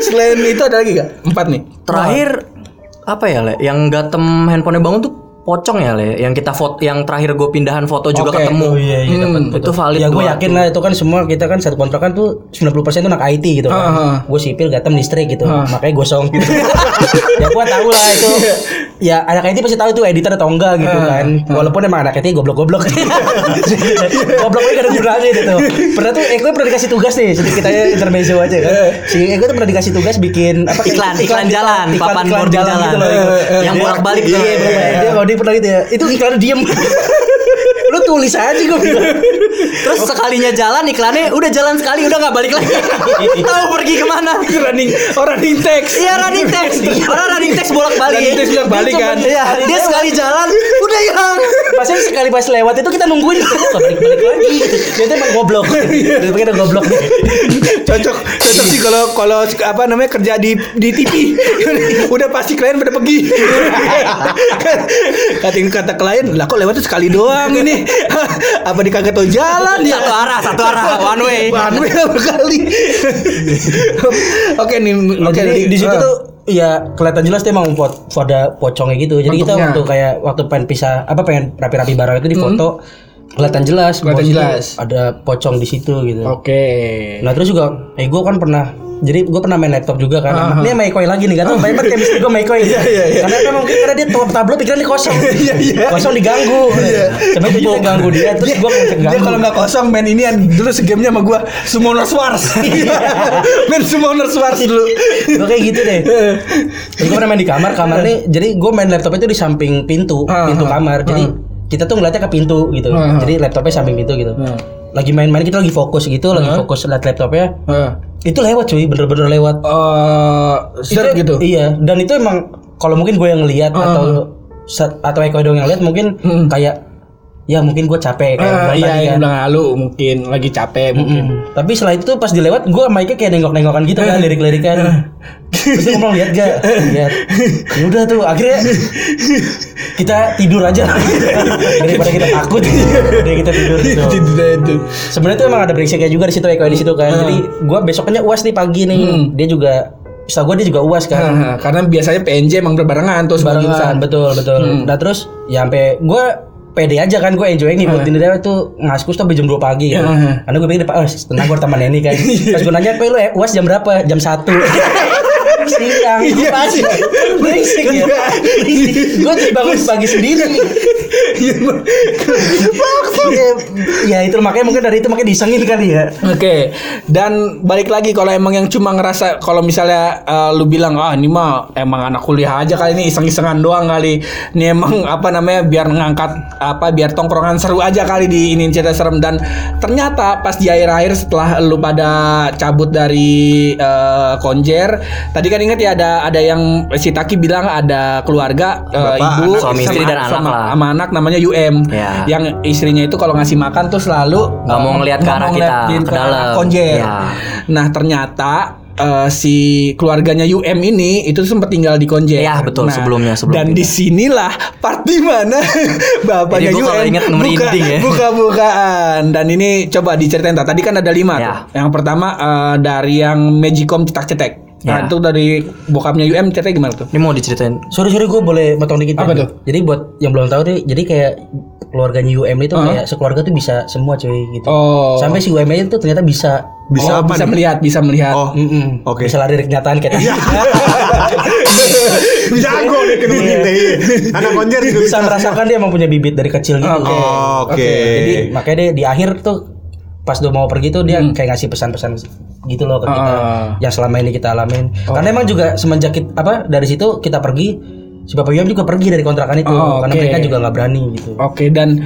Selain itu ada lagi gak? Empat nih. Terakhir apa ya le? Yang gatem handphonenya bangun tuh pocong ya le? Yang kita foto, yang terakhir gue pindahan foto juga Oke. ketemu. Oh iya iya dapat. Itu valid. Ya gue yakin lah itu kan semua kita kan satu kontrakan tuh 90% tuh anak IT gitu kan. Ah, ah. Gue sipil gatem listrik gitu. Makanya gosong gitu. <laughs> ya gue tahu lah itu. Ya anak IT pasti tahu itu editor atau enggak gitu kan. Walaupun emang anak IT goblok-goblok. Gobloknya gak ada gunanya gitu. Pernah tuh Eko pernah dikasih tugas nih, sedikit aja intermezzo aja kan. Si Eko tuh pernah dikasih tugas bikin apa Iklan, iklan jalan, papan boarding jalan. gitu loh. Yang bolak-balik tuh. Iya. Dia kalau dia pernah gitu ya. Itu iklannya diem. <laughs> Lu tulis aja gue bilang. Terus sekalinya jalan iklannya udah jalan sekali udah nggak balik lagi. <laughs> Tahu pergi ke mana? running oh running text Iya running text. Orang running text bolak-balik. Running text bolak-balik kan. Iya, dia sekali jalan udah hilang. Pasnya sekali pas lewat itu kita nungguin Kok balik-balik lagi gitu. Dia emang goblok. <laughs> Dia pikir ada goblok cocok cocok sih kalau kalau apa namanya kerja di di TV <laughs> udah pasti klien pada pergi <laughs> kating kata klien lah kok lewatnya sekali doang ini apa di kagak tahu jalan ya Satu arah, satu arah, one way. one way apa kali oke nih oke jadi di- di situ ah. tuh ya kelihatan jelas tuh emang pot pada pocongnya gitu. Jadi kita Bentuknya. waktu kayak waktu pengen pisah apa pengen rapi-rapi barang itu di foto kelihatan jelas. Kelihatan jelas. Ada pocong di situ gitu. oke Nah terus juga, eh gue kan pernah jadi gue pernah main laptop juga kan. Ini sama Ekoi lagi nih, gak tau banyak banget chemistry gue sama Ekoi. <laughs> Karena kan mungkin karena dia tab tablo pikirannya kosong. <laughs> Kosong diganggu. <laughs> Sampai gue juga ganggu dia, terus gue dia ganggu. kalau nggak kosong main ini dulu segamenya sama gua Summoners Wars main Summoners Wars dulu gue kayak gitu deh. Jadi gue pernah main di kamar, kamar nih. Jadi gue main laptop itu di samping pintu, Ah, pintu kamar. Jadi kita tuh ngeliatnya ke pintu gitu. Ah. Jadi laptopnya samping pintu gitu. Lagi main-main kita lagi fokus gitu, lagi fokus liat laptopnya. Itu lewat cuy, bener-bener lewat. Set Itu- gitu. Iya, dan itu emang kalau mungkin gue yang lihat atau sa- atau Eko doang yang lihat mungkin kayak ya mungkin gue capek kayak Ah, bilang iya, tadi kan. bilang lalu mungkin lagi capek mungkin. Mm. Tapi setelah itu pas dilewat gue sama Ika kayak nengok-nengokan gitu kan lirik-lirikan. Terus dia ngomong lihat gak? Lihat. Ya udah tuh akhirnya kita tidur aja daripada kita takut daripada kita tidur gitu. Itu. Sebenarnya tuh emang ada beriksiknya juga di situ Eko di situ kan. Jadi gue besoknya uas nih pagi nih. Dia juga Setahu gue dia juga uas kan. Karena biasanya PNJ emang berbarengan tuh sebagai barengan betul betul nah terus ya sampai gue pede aja kan gue enjoy nih buat dia itu ngaskus tuh jam 2 pagi ya. Karena gue pikir oh, tenang gue teman ini kan. <laughs> Pas gue nanya, "Pe lu eh, UAS jam berapa?" Jam 1. <laughs> Siang, Iya, pas iya. berisik ya. Gue jadi bangun pagi sendiri. ya itu makanya mungkin dari itu makanya disengin kali ya. Oke, dan balik lagi kalau emang yang cuma ngerasa kalau misalnya eh, lu bilang ah ini mah emang anak kuliah aja kali ini iseng-isengan doang kali. Ini emang apa namanya biar ngangkat apa biar tongkrongan seru aja kali di ini cerita serem dan ternyata pas di akhir-akhir setelah lu pada cabut dari eh, konjer, tadi kan inget ya ada ada yang si Taki bilang ada keluarga eh, Bapak, ibu anak, suami istri sama- dan anak sama, lah. sama anak namanya UM Ya. yang istrinya itu kalau ngasih makan tuh selalu Nggak mau ngeliat ke arah kita, ke dalam. konjer. Ya. Nah ternyata eh, si keluarganya UM ini itu sempat tinggal di Konjer. Iya, betul, sebelumnya, sebelum Dan pindah. di sinilah part di mana <laughs> bapaknya kalau UM ingat buka, ya. buka-bukaan. Dan ini coba diceritain. Tadi kan ada lima Ya. tuh. Yang pertama eh, dari yang Magicom cetak-cetek. Nah, Ya. itu dari bokapnya UM ceritanya gimana tuh? Ini mau diceritain Sorry sorry gue boleh potong dikit Apa ya? tuh? Jadi buat yang belum tahu nih, jadi kayak keluarganya UM itu kayak sekeluarga tuh bisa semua cuy gitu. Oh. Sampai si UM itu ternyata bisa Bisa Oh, apa bisa nih? melihat, bisa melihat. Oh, Mm-mm. Oke. Bisa lari dari kenyataan kayak tadi. <laughs> jago nih kedua kita. iya. Anak konjer juga bisa merasakan dia emang punya bibit dari kecil gitu. Oke. Oke. Oke, Jadi makanya dia di akhir tuh pas udah mau pergi tuh dia kayak ngasih pesan-pesan gitu loh ke kita Ah. yang selama ini kita alamin. Karena emang juga semenjak kita, apa dari situ kita pergi si Bapak Yom juga pergi dari kontrakan itu Oh, karena mereka juga nggak berani gitu. Oke dan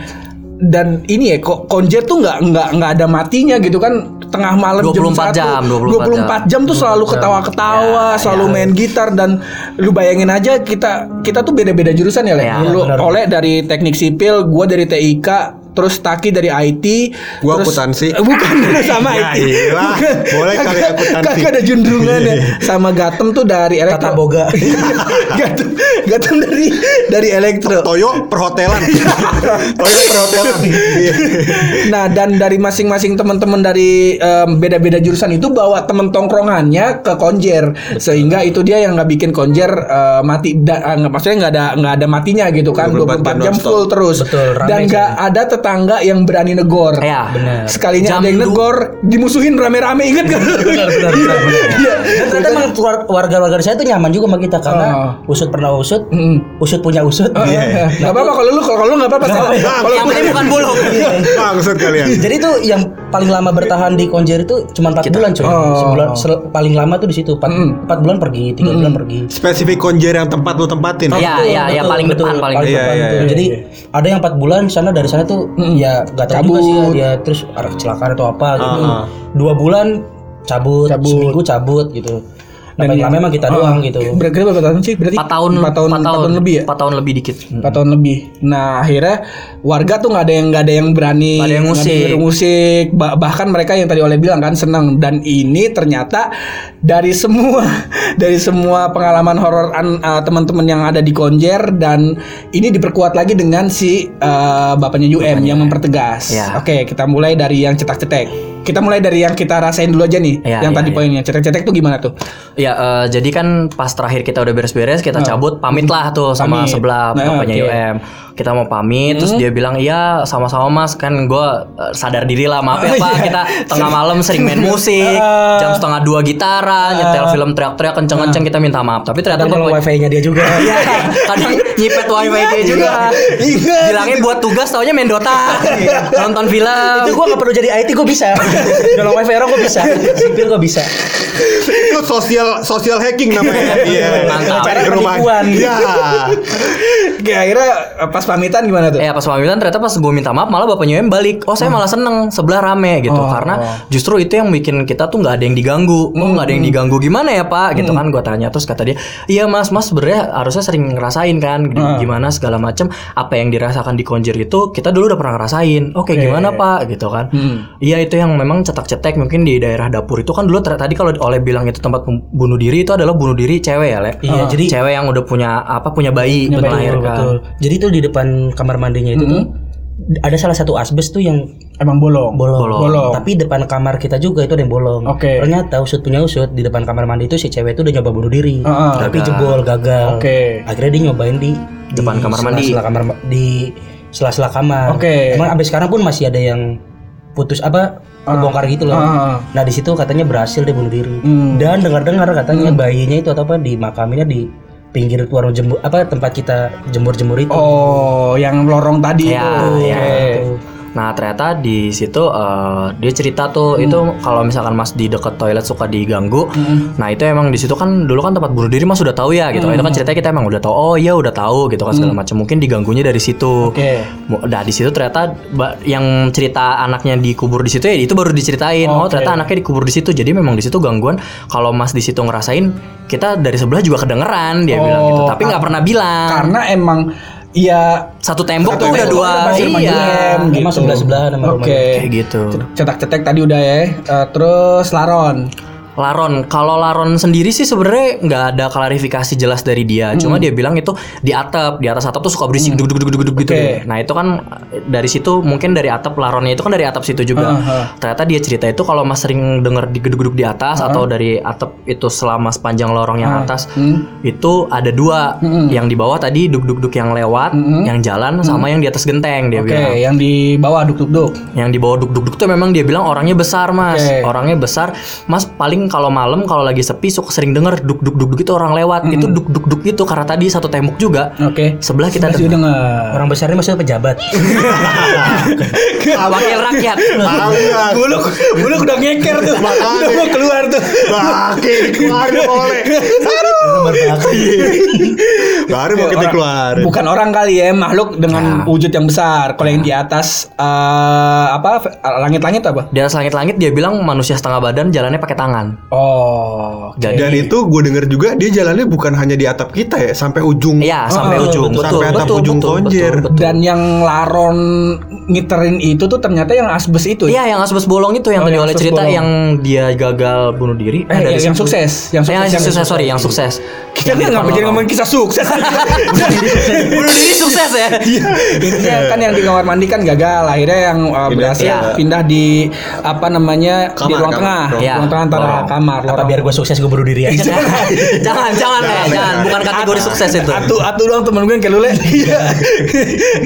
dan ini ya kok konjer tuh nggak nggak nggak ada matinya gitu kan tengah malam 24 jam, jam, 24 jam tuh selalu ketawa-ketawa, selalu main gitar dan lu bayangin aja kita kita tuh beda-beda jurusan ya, Le. Ya, lu oleh dari teknik sipil, gua dari TIK, terus Taki dari IT, Gua terus- akuntansi. Eh, <laughs> bukan <laughs> sama Ya IT. iyalah, <laughs> boleh kali Kagak- akuntansi. Kagak ada juntrungannya. sama Gatem tuh dari elektro. Tata boga. Gatem Gatem dari dari elektro. Toyo perhotelan. Toyo perhotelan. Iya. Nah dan dari masing-masing teman-teman dari em, beda-beda jurusan itu bawa temen tongkrongannya ke konjer sehingga itu dia yang nggak bikin konjer eh, mati da, eh, nggak maksudnya nggak ada nggak ada matinya gitu kan 24 24, jam jam full terus Betul, dan nggak ada tetangga yang berani negor Iya Benar. sekalinya Jam ada yang du- negor dimusuhin rame-rame inget kan benar benar benar. <laughs> Iya. Dan ternyata emang warga-warga saya tuh nyaman juga sama kita karena Oh. usut pernah usut, Mm. usut punya usut. Iya. nggak apa-apa kalau lu kalau lu nggak apa-apa Sal. kalau Yang penting bukan buluk <laughs> Maksud kalian. Jadi tuh yang paling lama bertahan di Konjer itu cuma 4 bulan coy. Oh. Sebulan sel- paling lama tuh di situ 4, bulan pergi, 3 bulan pergi. Spesifik konjer yang tempat lu tempatin. Iya iya iya betul, paling betul. depan paling Iya, depan iya, Betul. iya. Jadi ada yang 4 bulan sana dari sana tuh ya gak tahu juga sih ya, dia terus ada kecelakaan atau apa gitu. Ah, ah. Dua bulan cabut, Cabut. seminggu cabut gitu. Nah, paling lama emang kita doang gitu. berarti berapa tahun sih berarti 4 tahun 4 tahun, 4 tahun lebih ya 4 tahun lebih dikit empat tahun lebih. Nah akhirnya warga tuh nggak ada yang nggak ada yang berani Nggak ada yang musik. dengerin musik. Ba- bahkan mereka yang tadi oleh bilang kan senang dan ini ternyata dari semua <laughs> dari semua pengalaman horor uh, teman-teman yang ada di Konjer dan ini diperkuat lagi dengan si uh, bapaknya UM yang mempertegas. Ya. Oke kita mulai dari yang cetak-cetek. Kita mulai dari yang kita rasain dulu aja nih. Ya, yang ya, tadi ya. poinnya cetek-cetek tuh gimana tuh? Ya eh, jadi kan pas terakhir kita udah beres-beres kita cabut pamit lah tuh sama Pamit. sebelah Nah, bapaknya oke. UM. Kita mau pamit terus dia bilang iya sama-sama mas kan gue sadar diri lah maaf ya pak kita tengah malam sering main <laughs> musik jam setengah dua gitaran nyetel film teriak-teriak kenceng-kenceng kita minta maaf tapi ternyata kalau bapak- wifi-nya dia juga. <laughs> Iya, kadang nyipet wifi dia juga. Ingat. Bilangnya buat tugas taunya main Dota, nonton film. itu gua gak perlu jadi IT gua bisa. <laughs> Nyolong wifi orang gua bisa. Sipil gua bisa. Itu sosial sosial hacking namanya. Iya. Mantap. Cari ke rumah. Penipuan. Iya. Oke, akhirnya uh, pas pamitan gimana tuh? Eh pas pamitan ternyata pas gue minta maaf malah bapaknya yang balik. Oh saya malah seneng sebelah rame gitu Oh. karena justru itu yang bikin kita tuh nggak ada yang diganggu. Oh nggak ada yang diganggu gimana ya pak? Gitu kan gue tanya terus kata dia, iya mas mas sebenarnya harusnya sering ngerasain kan gimana segala macem apa yang dirasakan di konjer itu kita dulu udah pernah ngerasain. Oke gimana pak? Gitu kan? Iya itu yang memang cetak-cetek mungkin di daerah dapur itu kan dulu tadi kalau oleh bilang itu tempat bunuh diri itu adalah bunuh diri cewek ya le. Iya, jadi- cewek yang udah punya apa punya bayi Betul, melahirkan. betul. Jadi tuh di depan kamar mandinya itu tuh ada salah satu asbes tuh yang Emang bolong. bolong. Bolong. Tapi depan kamar kita juga itu ada yang bolong. Oke. Ternyata usut punya usut di depan kamar mandi itu si cewek itu udah nyoba bunuh diri. Heeh. Tapi jebol gagal. Oke. Akhirnya dia nyobain di Depan di kamar mandi. sela-sela kamar ma- di sela-sela kamar. Oke. Emang sampai sekarang pun masih ada yang putus apa kebongkar gitu loh. Ah. Nah di situ katanya berhasil dia bunuh diri. Hmm. Dan dengar-dengar katanya bayinya itu atau apa di makaminnya di pinggir warung jemur apa tempat kita jemur-jemur itu. Oh, yang lorong tadi Ya, itu. ya. Oke. Nah ternyata di situ eh, dia cerita tuh itu kalau misalkan mas di dekat toilet suka diganggu, nah itu emang di situ kan dulu kan tempat bunuh diri mas udah tahu ya gitu. Itu kan ceritanya kita emang udah tahu. Oh iya udah tahu gitu kan segala macam. Mungkin diganggunya dari situ. Oke. Mu- Nah di situ ternyata yang cerita anaknya dikubur di situ ya itu baru diceritain. Oh ternyata anaknya dikubur di situ. Jadi memang di situ gangguan. Kalau mas di situ ngerasain kita dari sebelah juga kedengeran dia bilang gitu. Oh, Tapi nggak pernah bilang. Karena emang ya Satu tembok Satu tuh udah tembok dua. udah pasti rumah Iya. Emang gitu. sebelah-sebelah nama Oke. rumahnya. Kayak gitu. Cetak-cetek tadi udah ya. Eh, terus laron. Laron, kalau Laron sendiri sih sebenarnya nggak ada klarifikasi jelas dari dia. Cuma dia bilang itu di atap, di atas atap tuh suka berisik duduk duduk duduk gitu. Nah itu kan eh, dari situ mungkin dari atap Laronnya itu kan dari atap situ juga. Ternyata dia cerita itu kalau mas sering denger di gedung-gedung di atas atau dari atap itu selama sepanjang lorong yang atas itu ada dua. Yang di bawah tadi duduk-duduk yang lewat, yang jalan sama yang di atas genteng dia Oke, bilang. yang di bawah duk-duk-duk. Yang di bawah duduk-duduk tuh memang dia bilang orangnya besar mas, Oke. orangnya besar. Mas paling kalau malam kalau lagi sepi suka sering denger duk duk duk duk itu orang lewat. Itu duk duk duk itu karena tadi satu tembok juga. Oke. Sebelah kita Masih denger. dengar. Orang besar ini maksudnya pejabat. <laughs> Wakil rakyat. Buluk, buluk udah ngeker tuh. Udah mau keluar tuh. Baki keluarin oleh. Baru mau kita keluar. Bukan orang kali ya, makhluk dengan wujud yang besar. Kalau yang di atas eh, apa langit-langit apa? Di atas langit-langit dia bilang manusia setengah badan jalannya pakai tangan. Oh. Jadi Dan itu gue denger juga dia jalannya bukan hanya di atap kita ya, sampai ujung. Iya sampai Oh, ujung. betul, sampai atap ujung konjer. Dan yang laron ngiterin itu tuh ternyata yang asbes itu. ya? Iya yang asbes bolong itu yang Oh, tadi yang oleh cerita bolong. yang dia gagal bunuh diri. Eh, yang, yang situ. sukses, yang sukses, yang sukses, sorry, yang sukses. Kita Yang kan nggak jadi ngomongin kisah sukses. <laughs> bunuh diri sukses ya. Intinya kan yang di kamar mandi kan gagal, akhirnya yang uh, berhasil Iya. pindah di apa namanya di ruang kamar. tengah, Iya. ruang tengah antara Lorong. kamar. Apa biar gue sukses gue bunuh diri aja. jangan, <laughs> jangan, ya, jangan. Bukan kategori sukses itu. Atu atu doang temen gue yang kayak lule. <laughs> Iya.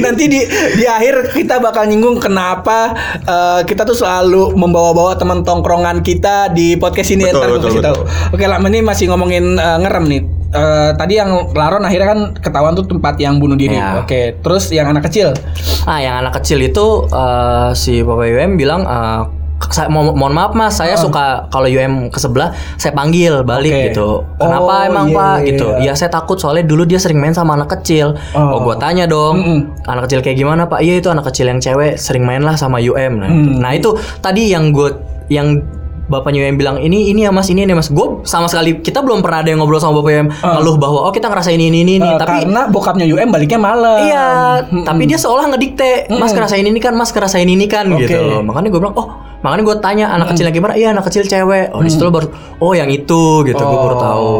Nanti di di akhir kita bakal nyinggung kenapa eh, kita tuh selalu membawa-bawa teman tongkrongan kita di podcast ini Betul, gue betul, kasih tahu. Oke lah, ini masih ngomongin eh, ngerem nih. Eh, tadi yang Laron akhirnya kan ketahuan tuh tempat yang bunuh diri. Iya. Oke, terus yang anak kecil. Ah, yang anak kecil itu eh, si Bapak UM bilang eh, saya mo- mohon maaf mas, saya suka kalau UM ke sebelah saya panggil balik Oke. gitu. Kenapa Oh, emang iya, pak? iya, Gitu. iya. Ya saya takut soalnya dulu dia sering main sama anak kecil. Oh. Oh, gua tanya dong, Mm-mm. anak kecil kayak gimana pak? Iya itu anak kecil yang cewek sering main lah sama UM. Nah, Hmm. itu. nah itu tadi yang gue yang Bapaknya UM bilang ini ini ya mas ini ini ya mas gue sama sekali kita belum pernah ada yang ngobrol sama bapak UM ngeluh bahwa oh kita ngerasain ini ini ini Eh, tapi karena bokapnya UM baliknya malam. Iya, tapi dia seolah ngedikte, Mas ngerasain ini kan, Mas ngerasain ini kan Oke. gitu loh. Makanya gue bilang, "Oh, makanya gue tanya anak kecil yang gimana?" Iya, anak kecil cewek. Oh, di situ lo baru oh yang itu gitu, gue baru tahu.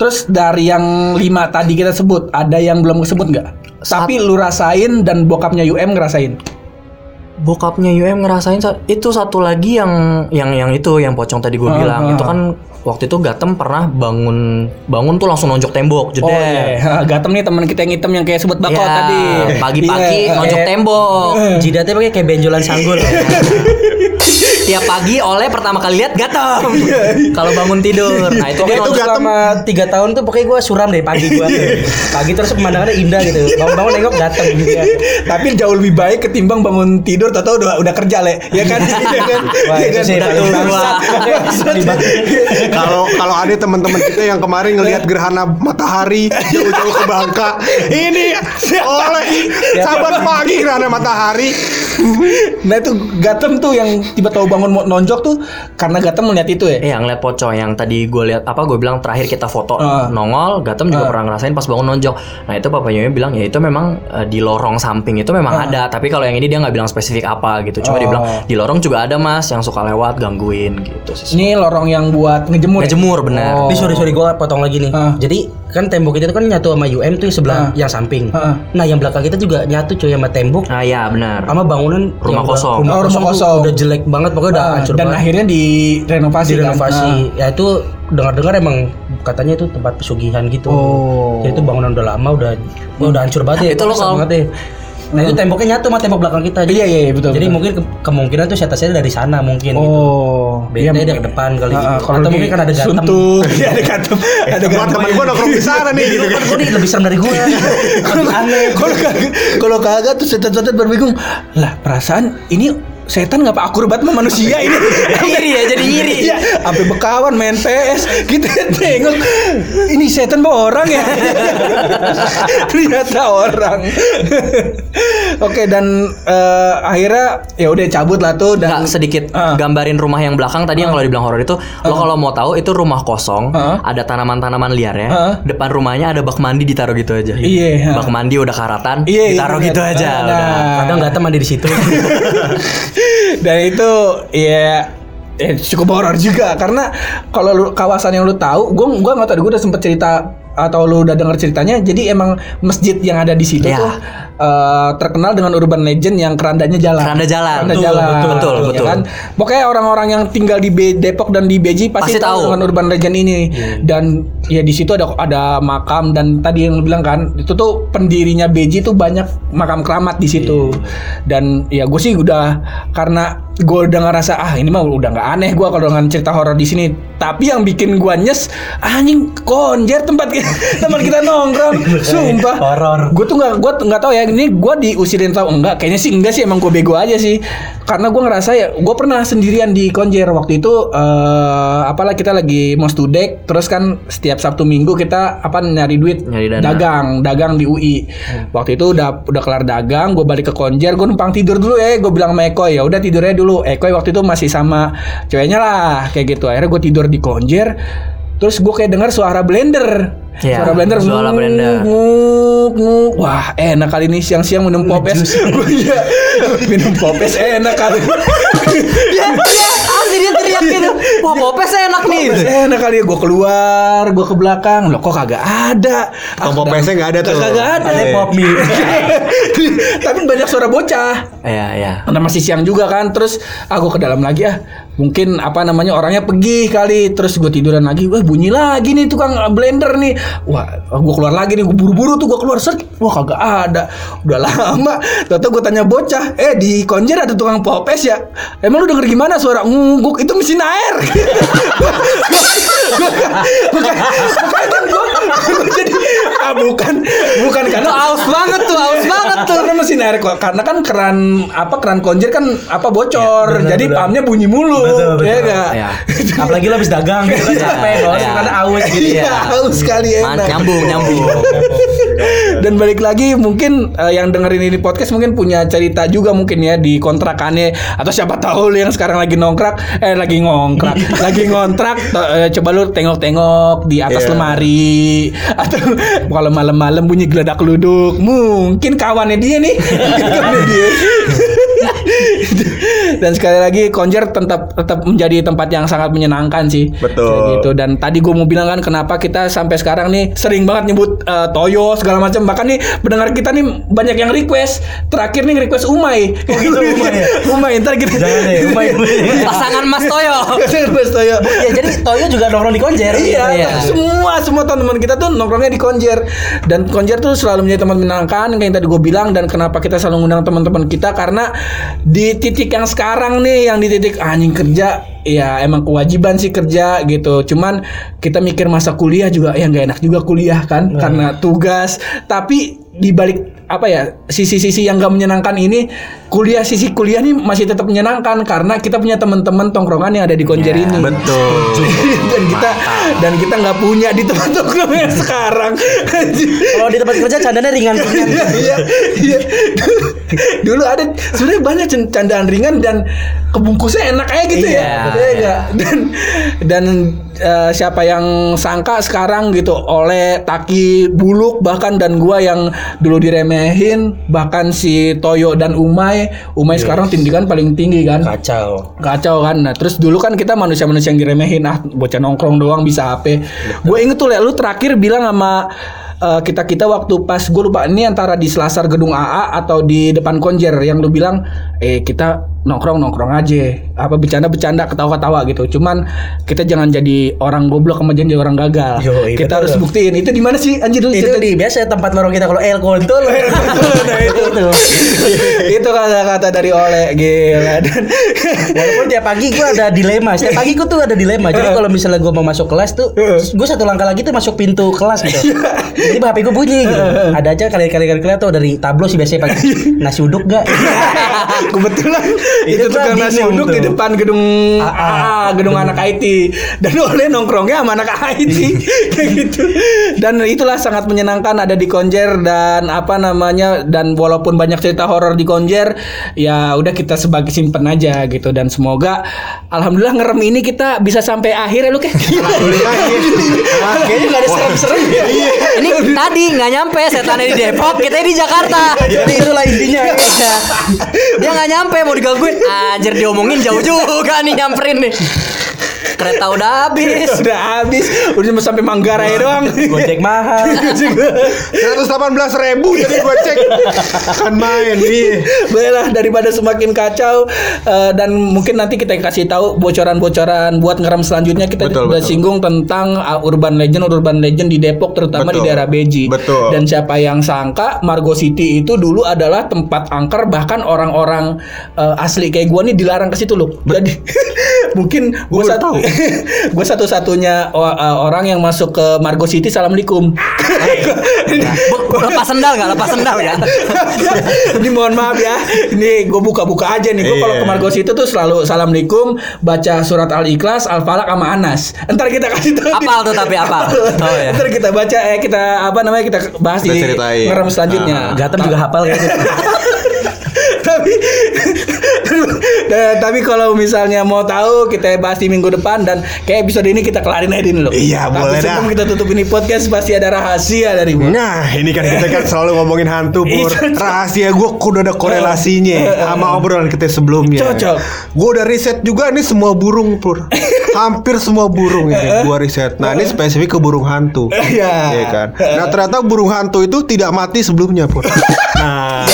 Terus dari yang lima tadi kita sebut, ada yang belum kesebut nggak? Tapi lu rasain dan bokapnya UM ngerasain. Bokapnya UM ngerasain sa- itu satu lagi yang yang yang itu yang pocong tadi gue Ah, bilang. ah. Itu kan waktu itu Gatem pernah bangun bangun tuh langsung nonjok tembok, jeder. Oh iya, <laughs> Gatem nih teman kita yang hitam yang kayak sebut bakot Iya, tadi. Pagi-pagi Iya, nonjok eh, tembok. Jidatnya pakai kayak benjolan sanggul. <laughs> Tiap pagi oleh pertama kali lihat Gatem. <laughs> Kalau bangun tidur. Nah, itu Dia kan tuh selama tiga tahun tuh pokoknya gue suram deh pagi gue. pagi terus pemandangannya indah gitu. Bangun-bangun nengok datang gitu ya. Tapi jauh lebih baik ketimbang bangun tidur atau udah udah kerja le, ya kan? <laughs> Iya kan? Wah, Iya kan? Kalau kalau ada teman-teman kita yang kemarin ngelihat gerhana matahari jauh-jauh ke Bangka, ini oleh sahabat pagi gerhana matahari. Nah itu Gatem tuh yang tiba-tiba bangun mau nonjok tuh karena Gatem melihat itu ya. Iya ngeliat pocong yang tadi gue lihat apa gue bilang terakhir kita foto Ah. nongol Gatem juga Ah. pernah ngerasain pas bangun nonjok nah itu papanya bilang ya itu memang eh, di lorong samping itu memang Ah. ada tapi kalau yang ini dia nggak bilang spesifik apa gitu cuma dia Oh. bilang di lorong juga ada mas yang suka lewat gangguin gitu sih Ini lorong yang buat ngejemur. ya? ngejemur benar Oh. Ini sorry sorry gue potong lagi nih. Ah. Jadi kan tembok itu kan nyatu sama UM tuh sebelah Ah. yang samping. Ah. Nah yang belakang kita juga nyatu cuy sama tembok ah ya benar sama bangunan Rumah yang kosong. Rumah Oh, rumah kosong, udah jelek banget pokoknya udah Ah, hancur dan banget. akhirnya direnovasi direnovasi. kan? Ya itu dengar-dengar emang katanya itu tempat pesugihan gitu. Oh. Ya itu bangunan udah lama udah udah hancur banget ya. Itu lo kalau- ya. Nah itu temboknya nyatu sama tembok belakang kita. Iya, iya, iya, betul, Jadi betul. mungkin ke- kemungkinan tuh setasnya dari sana mungkin gitu. Oh, Beda dia ke depan kali Ah, gitu. kalau Atau mungkin kan ada gatam. Suntuk, <laughs> Iya, ada gatam, ada Buat gatam. teman gue nongkrong di <laughs> sana nih gitu kan. Gue nih lebih serem dari gue. Aneh. Kalau kagak, kalau kagak tuh setan-setan berbingung. Lah, perasaan ini setan ngapa akur banget sama manusia ini? <laughs> iri ya jadi iri Iya, sampai bekawan main PS kita tengok ini setan bawa orang ya <laughs> ternyata orang <laughs> oke dan eh, akhirnya ya udah cabut lah tuh dan Nggak sedikit Ah. gambarin rumah yang belakang tadi yang kalau dibilang horor itu lo kalau mau tahu itu rumah kosong Ah. ada tanaman-tanaman liar ya Ah. depan rumahnya ada bak mandi ditaruh gitu aja Iya. bak mandi udah karatan Iya, iya, ditaruh iya. gitu aja Nah, udah. Kadang nggak mandi di situ. Dan itu ya eh cukup horor juga karena kalau lu kawasan yang lu tahu, gua gua nggak tahu, gua udah sempet cerita atau lu udah dengar ceritanya. Jadi emang masjid yang ada di situ Iya. tuh eh, terkenal dengan urban legend yang kerandanya jalan. Keranda jalan. Keranda Betul, jalan. betul, betul, Ya betul. kan? Pokoknya orang-orang yang tinggal di Be- Depok dan di Beji pasti, Pasti tahu dengan urban legend ini. Dan ya di situ ada ada makam dan tadi yang lu bilang kan itu tuh pendirinya Beji tuh banyak makam keramat di situ. Dan ya gue sih udah karena gue udah ngerasa ah ini mah udah nggak aneh gue kalau dengan cerita horor di sini. Tapi yang bikin gue nyes anjing konjer tempat kita, <laughs> tempat kita nongkrong. Sumpah. Horor. Gue tuh nggak gue nggak tahu ya ini gue diusirin tau enggak? Kayaknya sih enggak sih emang gue bego aja sih. Karena gue ngerasa ya gue pernah sendirian di konjer waktu itu eh apalah kita lagi mau studek terus kan setiap sabtu minggu kita apa nyari duit Nyari dana. dagang dagang di UI waktu itu udah udah kelar dagang gue balik ke konjer gue numpang tidur dulu ya gue bilang sama Eko ya udah tidurnya dulu. Eko waktu itu masih sama ceweknya lah kayak gitu. Akhirnya gue tidur di konjer terus gue kayak dengar suara blender. Iya, suara blender. suara blender. nguk, nguk. wah enak kali ini siang-siang minum popes. <laughs> Iya, minum popes enak kali. Ya, ya, asli dia teriak gitu. Wah, popes enak nih. Popes enak kali gue keluar gue ke belakang. Loh kok kagak ada? Tukang popesnya nggak ada tuh. kagak ada. Ada pop mie. <laughs> tapi banyak suara bocah. Iya, iya. karena masih siang juga kan. Terus aku ke dalam lagi ah mungkin apa namanya orangnya pergi kali terus gue tiduran lagi wah bunyi lagi nih tukang blender nih wah gue keluar lagi nih gue buru-buru tuh gue keluar set wah kagak ada udah lama tau gue tanya bocah eh di konjer ada tukang popes ya emang lu denger gimana suara nguguk itu mesin air bukan bukan kan ah bukan bukan karena aus banget tuh, aus banget tuh. karena mesin air kok karena kan keran apa keran konjer kan apa bocor Ya, jadi pumpnya bunyi mulu Betul, betul. ya enggak Iya. <laughs> Apalagi lo habis dagang gitu kan Iya, capek bos, iya. karena aus gitu iya ya. haus sekali Man, enak nyambung, nyambung. dan balik lagi mungkin eh, yang dengerin ini podcast mungkin punya cerita juga mungkin ya di kontrakannya atau siapa tahu lu yang sekarang lagi nongkrak eh lagi ngongkrak <laughs> lagi ngontrak to- eh, coba lu tengok-tengok di atas Iya. lemari atau kalau <laughs> malam-malam bunyi geledak luduk mungkin kawannya dia nih. <laughs> Mungkin kawannya dia dan sekali lagi konjer tetap tetap menjadi tempat yang sangat menyenangkan sih Betul. Kayak gitu dan tadi gue mau bilang kan kenapa kita sampai sekarang nih sering banget nyebut eh, Toyo segala macam bahkan nih pendengar kita nih banyak yang request terakhir nih request Umay oh gitu, Umay ya? Umay ntar kita Jangan deh, Umay. <laughs> Pasangan Mas Toyo. request Toyo Ya jadi Toyo juga nongkrong di konjer. Iya, Iya. semua semua teman-teman kita tuh nongkrongnya di Konjer dan Konjer tuh selalu menjadi tempat menyenangkan kayak yang tadi gue bilang dan kenapa kita selalu ngundang teman-teman kita karena di titik yang sekarang nih yang di titik anjing kerja ya emang kewajiban sih kerja gitu cuman kita mikir masa kuliah juga ya nggak enak juga kuliah kan karena tugas tapi di balik apa ya sisi-sisi yang gak menyenangkan ini kuliah sisi kuliah nih masih tetap menyenangkan karena kita punya teman-teman tongkrongan yang ada di Konjer Ya, ini Betul. <laughs> dan kita dan kita nggak punya di tempat <laughs> nongkrong yang sekarang. Kalau di tempat kerja candanya ringan-ringan. <laughs> Iya, iya. <laughs> Dulu ada sebenarnya banyak candaan ringan dan kebungkusnya enak aja gitu Iya, ya. Iya? Dan dan eh, siapa yang sangka sekarang gitu oleh Taki Buluk bahkan dan gua yang dulu diremehin bahkan si Toyo dan Umay, Umay sekarang tindikan paling tinggi kan. Kacau. Kacau kan. Nah, terus dulu kan kita manusia-manusia yang diremehin, ah bocah nongkrong doang bisa HP. Gue inget tuh, Le, lu terakhir bilang sama eh, kita-kita waktu pas gue lupa ini antara di Selasar gedung AA atau di depan Konjer yang lu bilang eh kita nongkrong nongkrong aja apa bercanda bercanda ketawa ketawa gitu cuman kita jangan jadi orang goblok sama jadi orang gagal Yoi, kita betul. harus buktiin itu di mana sih anjir dulu Itu cerita- di biasa tempat lorong kita kalau El Kontol. <laughs> nah itu <laughs> itu kata-kata dari Oleh gila dan Walaupun tiap pagi gue ada dilema. Setiap pagi gue tuh ada dilema. Jadi kalau misalnya gue mau masuk kelas tuh, gue satu langkah lagi tuh masuk pintu kelas gitu. Jadi HP gue bunyi gitu. Ada aja kali-kali kali tuh dari tablo sih biasanya pagi. <laughs> Nasi uduk gak? Kebetulan itu, Itu tukang nasi uduk di tuh. depan gedung AA, gedung anak IT dan oleh nongkrongnya sama anak IT <laughs> kayak gitu. Dan itulah sangat menyenangkan ada di Konjer dan apa namanya dan walaupun banyak cerita horor di Konjer ya udah kita sebagai simpen aja gitu dan semoga alhamdulillah ngerem ini kita bisa sampai akhir ya lu kayak <laughs> Kayaknya gak ada serem-serem ya. Ini tadi nggak nyampe setannya di Depok, kita di Jakarta. Jadi itulah intinya. Iya. <laughs> Dia nggak nyampe mau diganggu nungguin Anjir diomongin jauh juga nih nyamperin nih Kereta udah habis Udah habis, udah cuma sampai Manggarai doang. Gojek mahal. 118 ribu jadi gue cek kan main nih Baiklah daripada semakin kacau eh, dan mungkin nanti kita kasih tahu bocoran-bocoran buat ngerem selanjutnya kita Betul, udah betul. singgung tentang uh, urban legend urban legend di Depok terutama di Betul. daerah Beji. Betul. Dan siapa yang sangka Margo City itu dulu adalah tempat angker bahkan orang-orang eh, asli kayak gua nih dilarang ke situ loh. Jadi <laughs> mungkin gua Gua baru satu tahu. <laughs> gua satu-satunya uh, orang yang masuk ke Margo City assalamualaikum. <laughs> Lepas sendal gak? Lepas sendal gak? <laughs> ini mohon maaf ya. Ini gue buka-buka aja nih. Gue kalau Iya. ke Margo City tuh selalu assalamualaikum, baca surat al ikhlas, al falak sama anas. Ntar kita kasih tahu. Apal tuh tapi apal Oh ya Ntar kita baca eh kita apa namanya kita bahas Kita di ngerem selanjutnya. Gatam juga hafal kayaknya. tapi <laughs> Nah, tapi kalau misalnya mau tahu kita bahas di minggu depan dan kayak episode ini kita kelarin aja dulu. Iya, Tapi boleh sebelum dah. kita tutup ini podcast pasti ada rahasia dari gua. Nah ini kan kita kan selalu ngomongin hantu Pur Rahasia gue udah ada korelasinya Sama obrolan kita sebelumnya. Cocok. Gue udah riset juga nih semua burung Pur. <laughs> Hampir semua burung ini gue riset. Nah ini spesifik ke burung hantu. Iya. Iya kan? Nah ternyata burung hantu itu tidak mati sebelumnya Pur. <laughs> Nah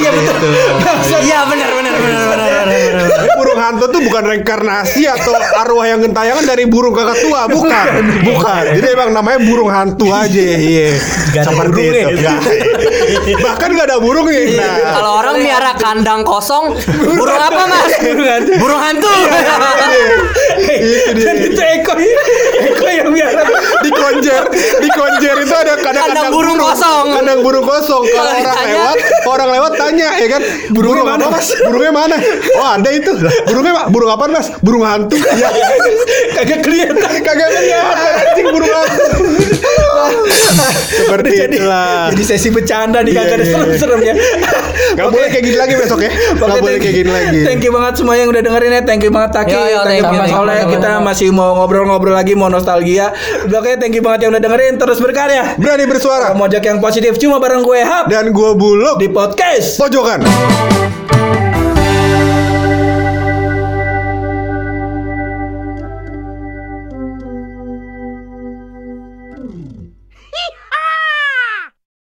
iya betul. Iya benar benar benar benar. Jadi burung hantu tuh bukan reinkarnasi atau arwah yang gentayangan dari burung kakak tua, bukan. Bukan. Jadi emang namanya burung hantu aja. Iya. Gak ada Seperti itu. Nggak. Bahkan gak ada burungnya. Nah, Kalau orang miara kandang kosong, burung apa mas? Burung hantu. itu dia. Dan itu Eko Eko yang biara Di konjer, di konjer itu ada kadang Kandang burung kosong. Kandang burung kosong. Kalau orang lewat, orang lewat tanya ya kan, burung apa mas? Burungnya mana? Oh ada itu. Burungnya burung apa mas? Burung hantu. <laughs> Ya. kagak kelihatan. Kagak kelihatan anjing burung hantu. Seperti jadi, itulah. jadi sesi bercanda nih kagak ada Iya, serem-seremnya. Gak boleh kayak gini lagi besok ya. Gak boleh kayak gini lagi. Thank you banget semua yang udah dengerin ya. Thank you banget Taki. Thank you. Oleh. Kita masih mau ngobrol-ngobrol lagi mau nostalgia. Oke, thank you banget yang udah dengerin. Terus berkarya. Berani bersuara. Mojok yang positif cuma bareng gue Hap Dan gua buluk di podcast. pojokan.